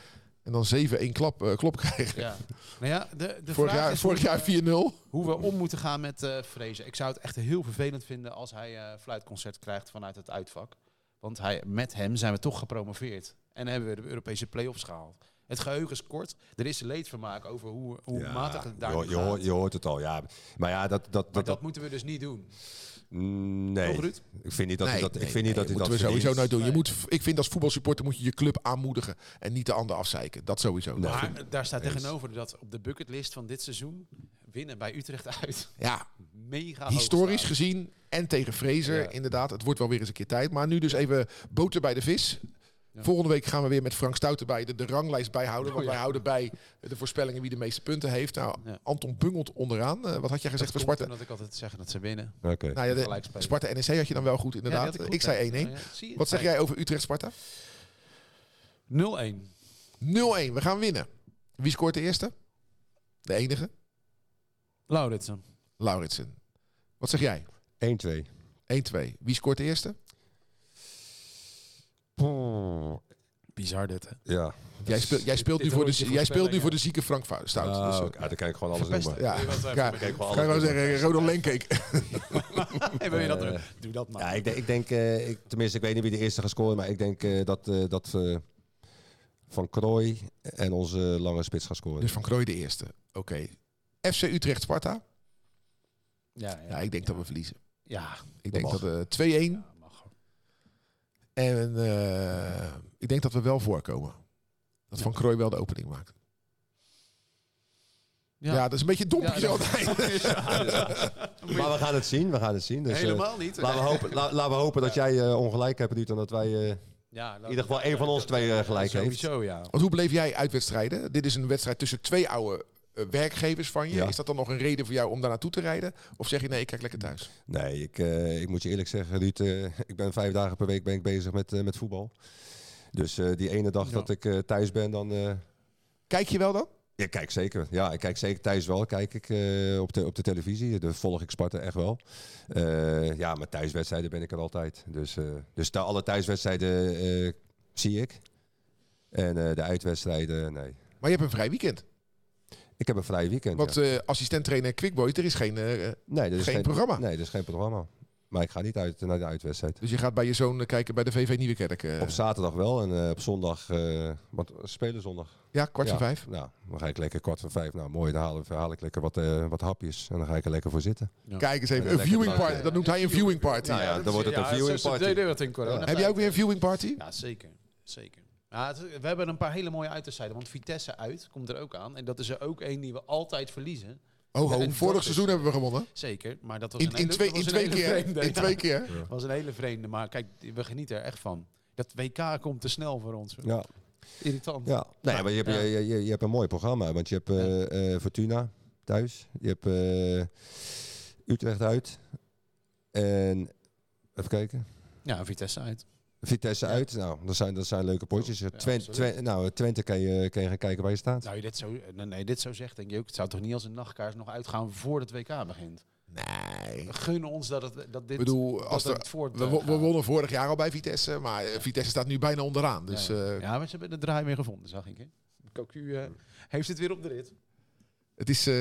En dan 7-1 klap, eh, klop krijgen. Ja. Nou ja, de, de vorig vraag jaar, is vorig hoe, jaar 4-0. hoe we om moeten gaan met eh Vrezen. Ik zou het echt heel vervelend vinden als hij eh fluitconcert krijgt vanuit het uitvak. Want hij, met hem zijn we toch gepromoveerd. En hebben we de Europese play-offs gehaald. Het geheugen is kort. Er is leedvermaak over hoe, hoe Ja, matig het daar je, je, hoort, je hoort het al, ja. Maar ja, dat... dat, maar dat, dat moeten we dus niet doen. Nee, Toch, Ruud? ik vind niet dat hij dat, ik nee, vind niet nee, dat hij dat we sowieso nooit doen. Je moet, ik vind als voetbalsupporter moet je je club aanmoedigen en niet de ander afzeiken. Dat sowieso. Maar daar staat tegenover dat op de bucketlist van dit seizoen winnen bij Utrecht uit. ja, Mega hoog historisch gezien en tegen Fraser, Ja. inderdaad. Het wordt wel weer eens een keer tijd. Maar nu dus even boter bij de vis. Ja. Volgende week gaan we weer met Frank Stouten bij de, de ranglijst bijhouden. Oh, want ja. wij houden bij de voorspellingen wie de meeste punten heeft. Nou, Ja. Anton bungelt onderaan. Eh, wat had jij gezegd Dat voor Sparta? omdat ik altijd zeg dat ze winnen. Oké. Nou ja, de, Gelijk spelen. Sparta NEC had je dan wel goed, inderdaad. ik goed, zei hè? 1-1. Ja, ja, zie je? Wat zeg jij over Utrecht-Sparta? 0-1. 0-1. We gaan winnen. Wie scoort de eerste? De enige? Lauritsen. Lauritsen. Wat zeg jij? 1-2. 1-2. Wie scoort de eerste? Bizar dit, hè? Ja. Jij speelt, jij speelt, nu, voor de, jij speelt nu voor de zieke Frank Stout. Ah, Dus. Ja, dan kan ik gewoon alles Verpesten. noemen. ja, ja. voor- Kijk, gewoon zeggen. Hey, wil je dat doen? Doe dat maar. Ja, ik denk, ik denk eh, ik, tenminste, ik weet niet wie de eerste gaat scoren, maar ik denk eh, dat, eh, dat Van Krooi en onze lange spits gaan scoren. Dus Van Krooi de eerste. Oké. FC Utrecht-Sparta? ja, Ja, ik denk dat we verliezen. Ja, Ik denk mag. dat eh 2-1. Ja. En eh, ik denk dat we wel voorkomen. Dat Van Krooi wel de opening maakt. Ja, dat is een beetje een dompje Ja, zo. dat- Maar we gaan het zien, we gaan het zien. Dus, eh, Helemaal niet. laten, we hopen, la- laten we hopen dat jij eh, ongelijk hebt, Ruud, en dat wij... eh, Ja, in ieder geval één van ons twee, gelijk heeft. Sowieso, ja. Want hoe beleef jij uitwedstrijden? Dit is een wedstrijd tussen twee oude werkgevers van je. Ja. Is dat dan nog een reden voor jou om daar naartoe te rijden? Of zeg je nee, ik kijk lekker thuis? Nee, ik, eh, ik moet je eerlijk zeggen, Ruud, eh, ik ben vijf dagen per week ben ik bezig met, eh, met voetbal. Dus eh, die ene dag Ja. dat ik eh, thuis ben, dan... eh, Kijk je wel dan? ja, kijk zeker. Ja, ik kijk zeker thuis wel. Kijk ik eh, op, de, op de televisie. Dan volg ik Sparta echt wel. Eh, ja, maar thuiswedstrijden ben ik er altijd. Dus, eh, dus de, alle thuiswedstrijden eh, zie ik. En eh, de uitwedstrijden, nee. Maar je hebt een vrij weekend. Ik heb een vrij weekend. Want ja. eh assistent-trainer Quickboy, er is geen... eh, nee, er is geen programma. Nee, er is geen programma. Maar ik ga niet uit naar de uitwedstrijd. dus je gaat bij je zoon eh, kijken bij de VV Nieuwekerk. eh Op zaterdag wel en eh, op zondag, eh want spelen zondag. ja, kwart Ja, voor vijf. Nou, dan ga ik lekker kwart voor vijf. Nou, mooi, dan haal, haal ik lekker wat, eh, wat hapjes en dan ga ik er lekker voor zitten. Ja. Kijk eens even, Ja, een viewing party. Dat noemt hij een viewing party. Nou ja, dan wordt het een viewing party. Heb jij ook weer een viewing party? Ja, zeker. zeker. Ja, het- we hebben een paar hele mooie uitwedstrijden. Want Vitesse uit komt er ook aan. En dat is er ook één die we altijd verliezen. Oh, ho, vorig seizoen hebben we gewonnen. Zeker. Maar dat was In, een in hele, twee, dat was in een twee hele keer. vreemde. In Ja. twee keer. Dat was een hele vreemde. Maar kijk, we genieten er echt van. Dat WK komt te snel voor ons. Ja, Irritant. ja. Nee, maar je hebt, Ja. je, je, je hebt een mooi programma. Want je hebt eh, eh, Fortuna thuis. Je hebt eh, Utrecht uit. En even kijken. Ja, Vitesse uit. Vitesse Ja. uit. Nou, dat zijn, dat zijn leuke potjes. Ja, Twente. Twente, nou, Twente kan je, kan je gaan kijken waar je staat. Nou, je dit zo, nee, nee, dit zo zegt, denk je ook. Het zou toch niet als een nachtkaars nog uitgaan voor het WK begint? Nee. We gunnen ons dat, het, dat dit Ik bedoel, dat als het er, voort, we, eh, we wonnen vorig jaar al bij Vitesse, maar eh, Vitesse staat nu bijna onderaan. Dus ja. eh, ja, maar ze hebben de draai weer gevonden, zag ik. Hè? Cocu eh, heeft het weer op de rit. het, is, eh,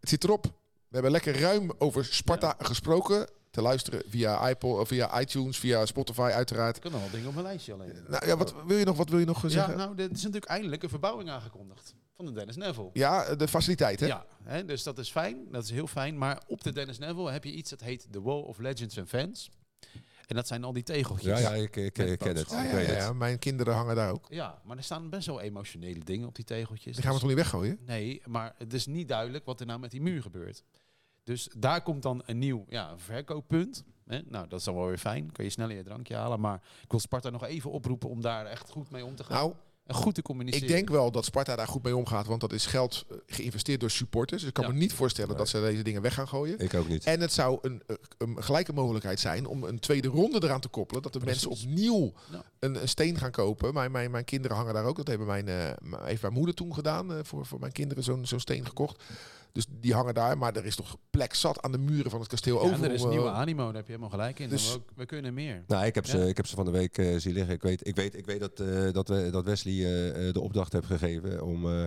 het zit erop. We hebben lekker ruim over Sparta gesproken. Te luisteren via, iPod, of via iTunes, via Spotify uiteraard. Ik kan nog wel dingen op mijn lijstje alleen. Nou, ja, wat wil je nog, wat wil je nog Ja, zeggen? nou, er is natuurlijk eindelijk een verbouwing aangekondigd van de Dennis Neville. Ja, de faciliteit, hè? Ja, hè, dus dat is fijn, dat is heel fijn. Maar op de Dennis Neville heb je iets dat heet The Wall of Legends and Fans. En dat zijn al die tegeltjes. Ja, ja ik, ik, ik ken het. Ja, Ik ja, weet ja, het. ja, mijn kinderen hangen daar ook. Ja, maar er staan best wel emotionele dingen op die tegeltjes. Die gaan we Dus- toch niet weggooien? Nee, maar het is niet duidelijk wat er nou met die muur gebeurt. Dus daar komt dan een nieuw ja, verkooppunt. Hè? Nou, dat is dan wel weer fijn. Kun je sneller je drankje halen. Maar ik wil Sparta nog even oproepen om daar echt goed mee om te gaan. Nou, en goed te communiceren. ik denk wel dat Sparta daar goed mee omgaat, want dat is geld eh, geïnvesteerd door supporters. Dus ik kan Ja. me niet voorstellen dat ze deze dingen weg gaan gooien. Ik ook niet. En het zou een, eh, een gelijke mogelijkheid zijn om een tweede ronde eraan te koppelen. Dat de mensen opnieuw Ja. een, een steen gaan kopen. Mijn, mijn, mijn kinderen hangen daar ook. Dat hebben mijn, eh, heeft mijn moeder toen gedaan. voor, voor mijn kinderen zo'n zo'n steen gekocht. Dus die hangen daar. Maar er is toch plek zat aan de muren van het kasteel Ja, over. en er is om, eh, nieuwe animo, daar heb je helemaal gelijk in. Dus- we, we kunnen meer. Nou, ik heb ze, ik heb ze van de week eh, zien liggen. Ik weet, ik weet, ik weet dat, eh, dat, we, dat Wesley de opdracht heeft gegeven om eh,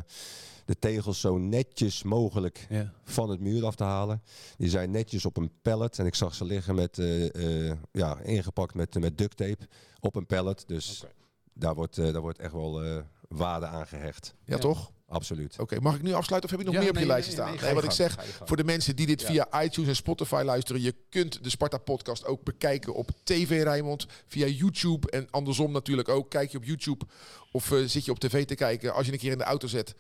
de tegels zo netjes mogelijk Ja. van het muur af te halen. Die zijn netjes op een pallet en ik zag ze liggen met, eh, eh, ja, ingepakt met, met duct tape op een pallet. Dus Oké. daar, wordt, eh, daar wordt echt wel eh, waarde aan gehecht. ja, Ja. toch? Absoluut. Oké, mag ik nu afsluiten of heb je nog Ja, meer op je nee, lijstje nee, staan? nee, wat ik zeg, voor de mensen die dit Ja. via iTunes en Spotify luisteren, je kunt de Sparta podcast ook bekijken op TV Rijnmond, via YouTube en andersom natuurlijk ook. Kijk je op YouTube of eh, zit je op tv te kijken. Als je een keer in de auto zet,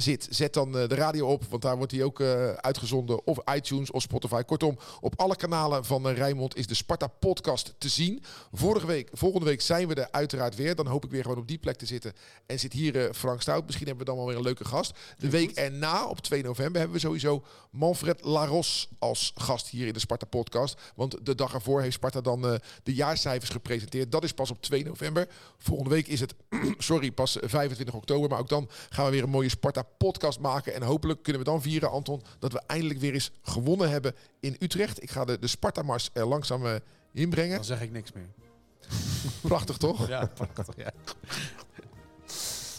zit, zet dan eh, de radio op, want daar wordt hij ook eh, uitgezonden. Of iTunes of Spotify. Kortom, op alle kanalen van uh, Rijnmond is de Sparta podcast te zien. Vorige week, volgende week zijn we er uiteraard weer. Dan hoop ik weer gewoon op die plek te zitten. En zit hier eh, Frank Stout. Misschien hebben we dan wel weer een leuke gast. De week erna, op 2 november, hebben we sowieso Manfred Laros als gast hier in de Sparta podcast. Want de dag ervoor heeft Sparta dan de jaarcijfers gepresenteerd. Dat is pas op 2 november. Volgende week is het, sorry, pas 25 oktober. Maar ook dan gaan we weer een mooie Sparta podcast maken. En hopelijk kunnen we dan vieren, Anton, dat we eindelijk weer eens gewonnen hebben in Utrecht. Ik ga de, de Sparta-mars er langzaam uh, inbrengen. Dan zeg ik niks meer. Prachtig, toch? Ja, prachtig. Ja.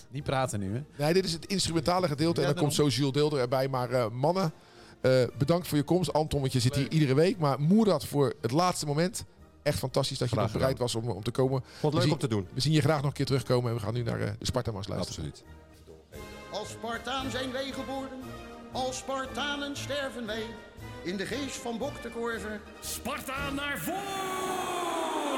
Niet praten nu, hè? Nee, dit is het instrumentale gedeelte. Ja, en dan komt zo Jules Deelder erbij. Maar uh, mannen, uh, bedankt voor je komst. Anton, want je zit hier iedere week. Maar Moerad voor het laatste moment. Echt fantastisch dat je nog bereid was om, om te komen. Vond het leuk om te doen. We zien je graag nog een keer terugkomen. En we gaan nu naar uh, de Sparta-mars luisteren. Absoluut. Als Spartaan zijn wij geboren, als Spartanen sterven wij. In de geest van Bok de. Sparta naar voren!